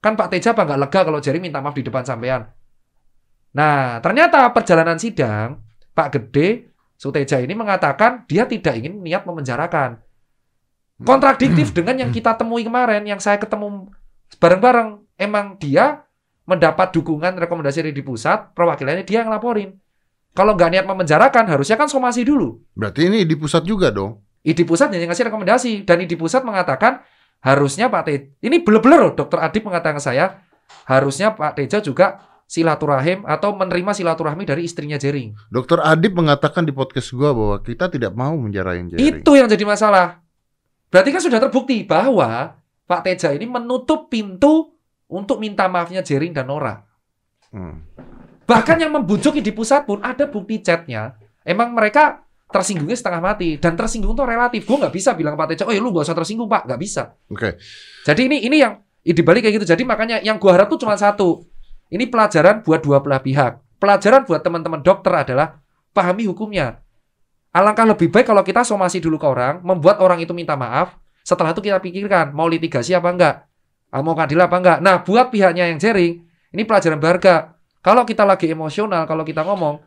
Kan Pak Teja apa nggak lega kalau Jering minta maaf di depan sampean. Nah, ternyata perjalanan sidang Pak Gede Suteja ini mengatakan dia tidak ingin niat memenjarakan. Kontradiktif dengan yang kita temui kemarin, yang saya ketemu bareng-bareng. Emang dia mendapat dukungan rekomendasi dari di pusat, perwakilannya dia yang laporin. Kalau nggak niat memenjarakan, harusnya kan somasi dulu. Berarti ini di pusat juga dong. ID pusat hanya ngasih rekomendasi dan ID pusat mengatakan harusnya Pak Teja ini bener-bener loh Dokter Adib mengatakan ke saya harusnya Pak Teja juga silaturahim atau menerima silaturahmi dari istrinya Jering. Dokter Adib mengatakan di podcast gua bahwa kita tidak mau menjarain Jerry. Itu yang jadi masalah. Berarti kan sudah terbukti bahwa Pak Teja ini menutup pintu untuk minta maafnya Jering dan Nora. Hmm. Bahkan yang membujuki di pusat pun ada bukti chatnya. Emang mereka tersinggungnya setengah mati dan tersinggung tuh relatif. Gue nggak bisa bilang Pak Teja, oh ya lu gak usah tersinggung Pak, nggak bisa. Oke. Jadi ini ini yang di balik kayak gitu. Jadi makanya yang gua harap tuh cuma satu. Ini pelajaran buat dua belah pihak. Pelajaran buat teman-teman dokter adalah pahami hukumnya. Alangkah lebih baik kalau kita somasi dulu ke orang, membuat orang itu minta maaf. Setelah itu kita pikirkan mau litigasi apa enggak, mau keadilan apa enggak. Nah, buat pihaknya yang jaring, ini pelajaran berharga. Kalau kita lagi emosional, kalau kita ngomong,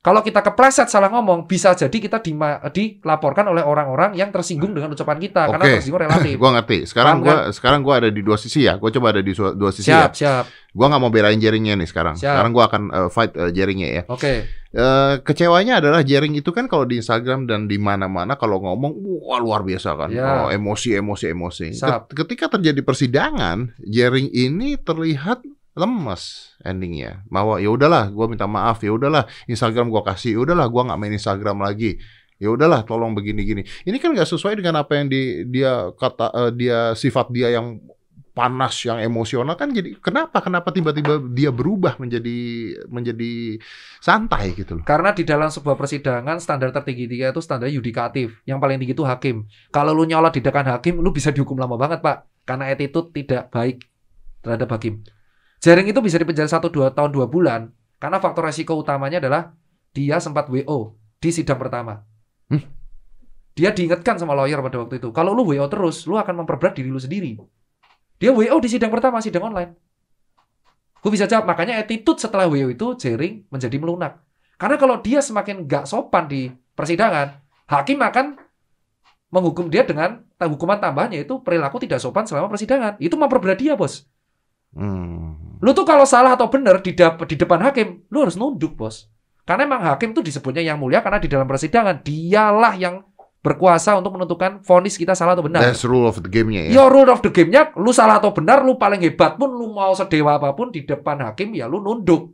kalau kita kepleset salah ngomong, bisa jadi kita dima- dilaporkan oleh orang-orang yang tersinggung dengan ucapan kita karena Oke. tersinggung relatif. Gua ngerti. Sekarang Paham gua sekarang gua ada di dua sisi ya. Gua coba ada di dua sisi ya. Siap, siap. Gua nggak mau belain jaringnya nih sekarang. Siap. Sekarang gua akan uh, fight uh, jaringnya ya. Oke. Eh, kecewanya adalah jaring itu kan kalau di Instagram dan di mana-mana kalau ngomong wah luar biasa kan. Ya. Oh, emosi emosi emosi. Ket- Ketika terjadi persidangan, jaring ini terlihat lemes endingnya. Bahwa ya udahlah, gua minta maaf, ya udahlah Instagram gua kasih, ya udahlah gua nggak main Instagram lagi. Ya udahlah, tolong begini-gini. Ini kan nggak sesuai dengan apa yang di, dia kata eh, dia sifat dia yang panas, yang emosional kan jadi kenapa kenapa tiba-tiba dia berubah menjadi menjadi santai gitu loh. Karena di dalam sebuah persidangan standar tertinggi dia itu standar yudikatif. Yang paling tinggi itu hakim. Kalau lu nyolot di depan hakim, lu bisa dihukum lama banget, Pak. Karena attitude tidak baik terhadap hakim. Jaring itu bisa dipenjara 1 2 tahun 2 bulan karena faktor resiko utamanya adalah dia sempat WO di sidang pertama. Hmm. Dia diingatkan sama lawyer pada waktu itu, kalau lu WO terus, lu akan memperberat diri lu sendiri. Dia WO di sidang pertama, sidang online. Gue bisa jawab, makanya attitude setelah WO itu Jering menjadi melunak. Karena kalau dia semakin gak sopan di persidangan, hakim akan menghukum dia dengan hukuman tambahan yaitu perilaku tidak sopan selama persidangan. Itu memperberat dia, bos. Hmm. Lu tuh kalau salah atau benar di, di depan hakim, lu harus nunduk, bos. Karena emang hakim tuh disebutnya yang mulia karena di dalam persidangan dialah yang berkuasa untuk menentukan vonis kita salah atau benar. That's rule of the game-nya ya. Your rule of the game-nya, lu salah atau benar, lu paling hebat pun, lu mau sedewa apa pun di depan hakim, ya lu nunduk.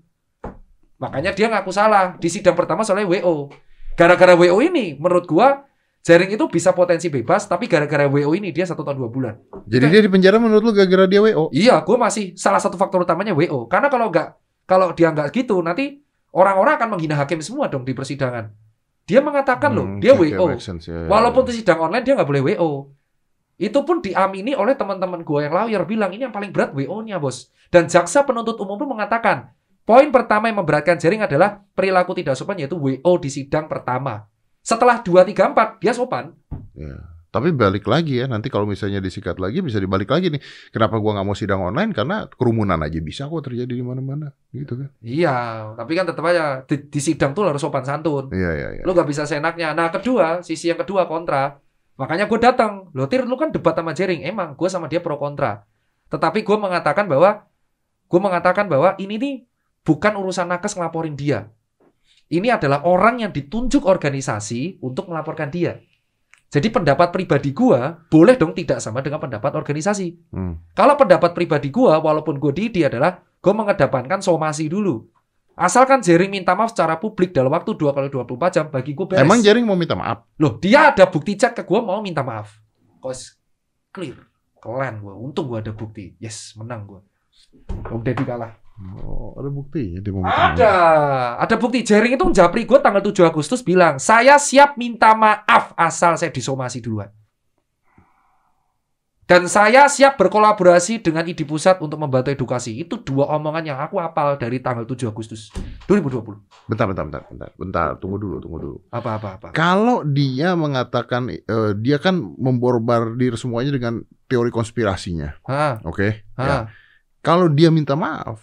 Makanya dia ngaku salah di sidang pertama soalnya WO. Gara-gara WO ini, menurut gua, jaring itu bisa potensi bebas, tapi gara-gara WO ini dia satu tahun dua bulan. Jadi dia di penjara menurut lu gara-gara dia WO? Iya, gua masih salah satu faktor utamanya WO. Karena kalau nggak, kalau dia nggak gitu, nanti orang-orang akan menghina hakim semua dong di persidangan. Dia mengatakan loh, Hmm, dia oke, oke, WO. make sense, ya, ya, Walaupun di sidang online dia nggak boleh WO. Itu pun diamini oleh teman-teman gue yang lawyer bilang ini yang paling berat WO-nya bos. Dan jaksa penuntut umum pun mengatakan poin pertama yang memberatkan jaring adalah perilaku tidak sopan yaitu WO di sidang pertama. Setelah 2, 3, 4 dia sopan. Ya. Tapi balik lagi ya, nanti kalau misalnya disikat lagi bisa dibalik lagi nih. Kenapa gua nggak mau sidang online? Karena kerumunan aja bisa kok terjadi di mana-mana, gitu kan? Iya, tapi kan tetap aja di, di sidang tuh harus sopan santun. Iya iya iya. Lu gak bisa seenaknya. Nah, kedua, sisi yang kedua kontra. Makanya gue datang. Lo Tir, lu kan debat sama Jering. Emang gue sama dia pro kontra. Tetapi gue mengatakan bahwa gue mengatakan bahwa ini nih bukan urusan nakes ngelaporin dia. Ini adalah orang yang ditunjuk organisasi untuk melaporkan dia. Jadi pendapat pribadi gue boleh dong tidak sama dengan pendapat organisasi. Hmm. Kalau pendapat pribadi gue, walaupun gue Didi adalah gue mengedepankan somasi dulu. Asalkan Jering minta maaf secara publik dalam waktu 2 kali 24 jam, bagi gue beres. Emang Jaring mau minta maaf? Loh, dia ada bukti chat ke gue mau minta maaf. Kos clear. Keren gue. Untung gue ada bukti. Yes, menang gue. Om Deddy kalah. Oh, ada mau minta maaf. Ada. Ada bukti. Jering itu japri gue tanggal 7 Agustus bilang, saya siap minta maaf asal saya disomasi duluan. Dan saya siap berkolaborasi dengan ID Pusat untuk membantu edukasi. Itu dua omongan yang aku hafal dari tanggal 7 Agustus 2020. Bentar, bentar, bentar, bentar, bentar. Tunggu dulu, tunggu dulu. Apa, apa, apa. Kalau dia mengatakan, eh, dia kan memborbardir semuanya dengan teori konspirasinya, oke? hah. Ya. Kalau dia minta maaf,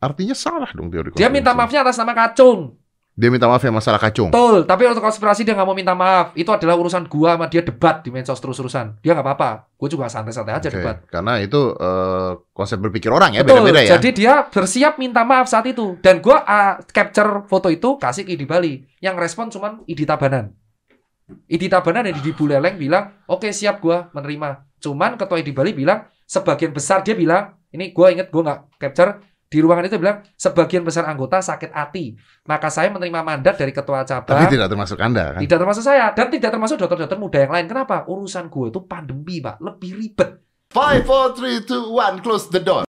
artinya salah dong teori konspirasi. Dia minta maafnya atas nama Kacung. Dia minta maaf ya masalah kacung. Betul, tapi untuk konspirasi dia nggak mau minta maaf. Itu adalah urusan gua sama dia debat di medsos terus-terusan. Dia nggak apa-apa. Gue juga santai-santai aja Oke, debat. Karena itu eh, konsep berpikir orang ya, Betul. beda-beda ya. Jadi dia bersiap minta maaf saat itu. Dan gua ah, capture foto itu kasih ke Idi Bali. Yang respon cuman Idi Tabanan. Idi Tabanan dan Idi Buleleng bilang, oke siap gua menerima. Cuman ketua Idi Bali bilang, sebagian besar dia bilang, ini gua inget gua nggak capture, di ruangan itu bilang, sebagian besar anggota sakit hati. Maka saya menerima mandat dari ketua Tapi cabang. tidak termasuk Anda kan. Tidak termasuk saya dan tidak termasuk dokter-dokter muda yang lain. Kenapa? Urusan gue itu pandemi, Pak. Lebih ribet. Five, four, three, two, one, close the door.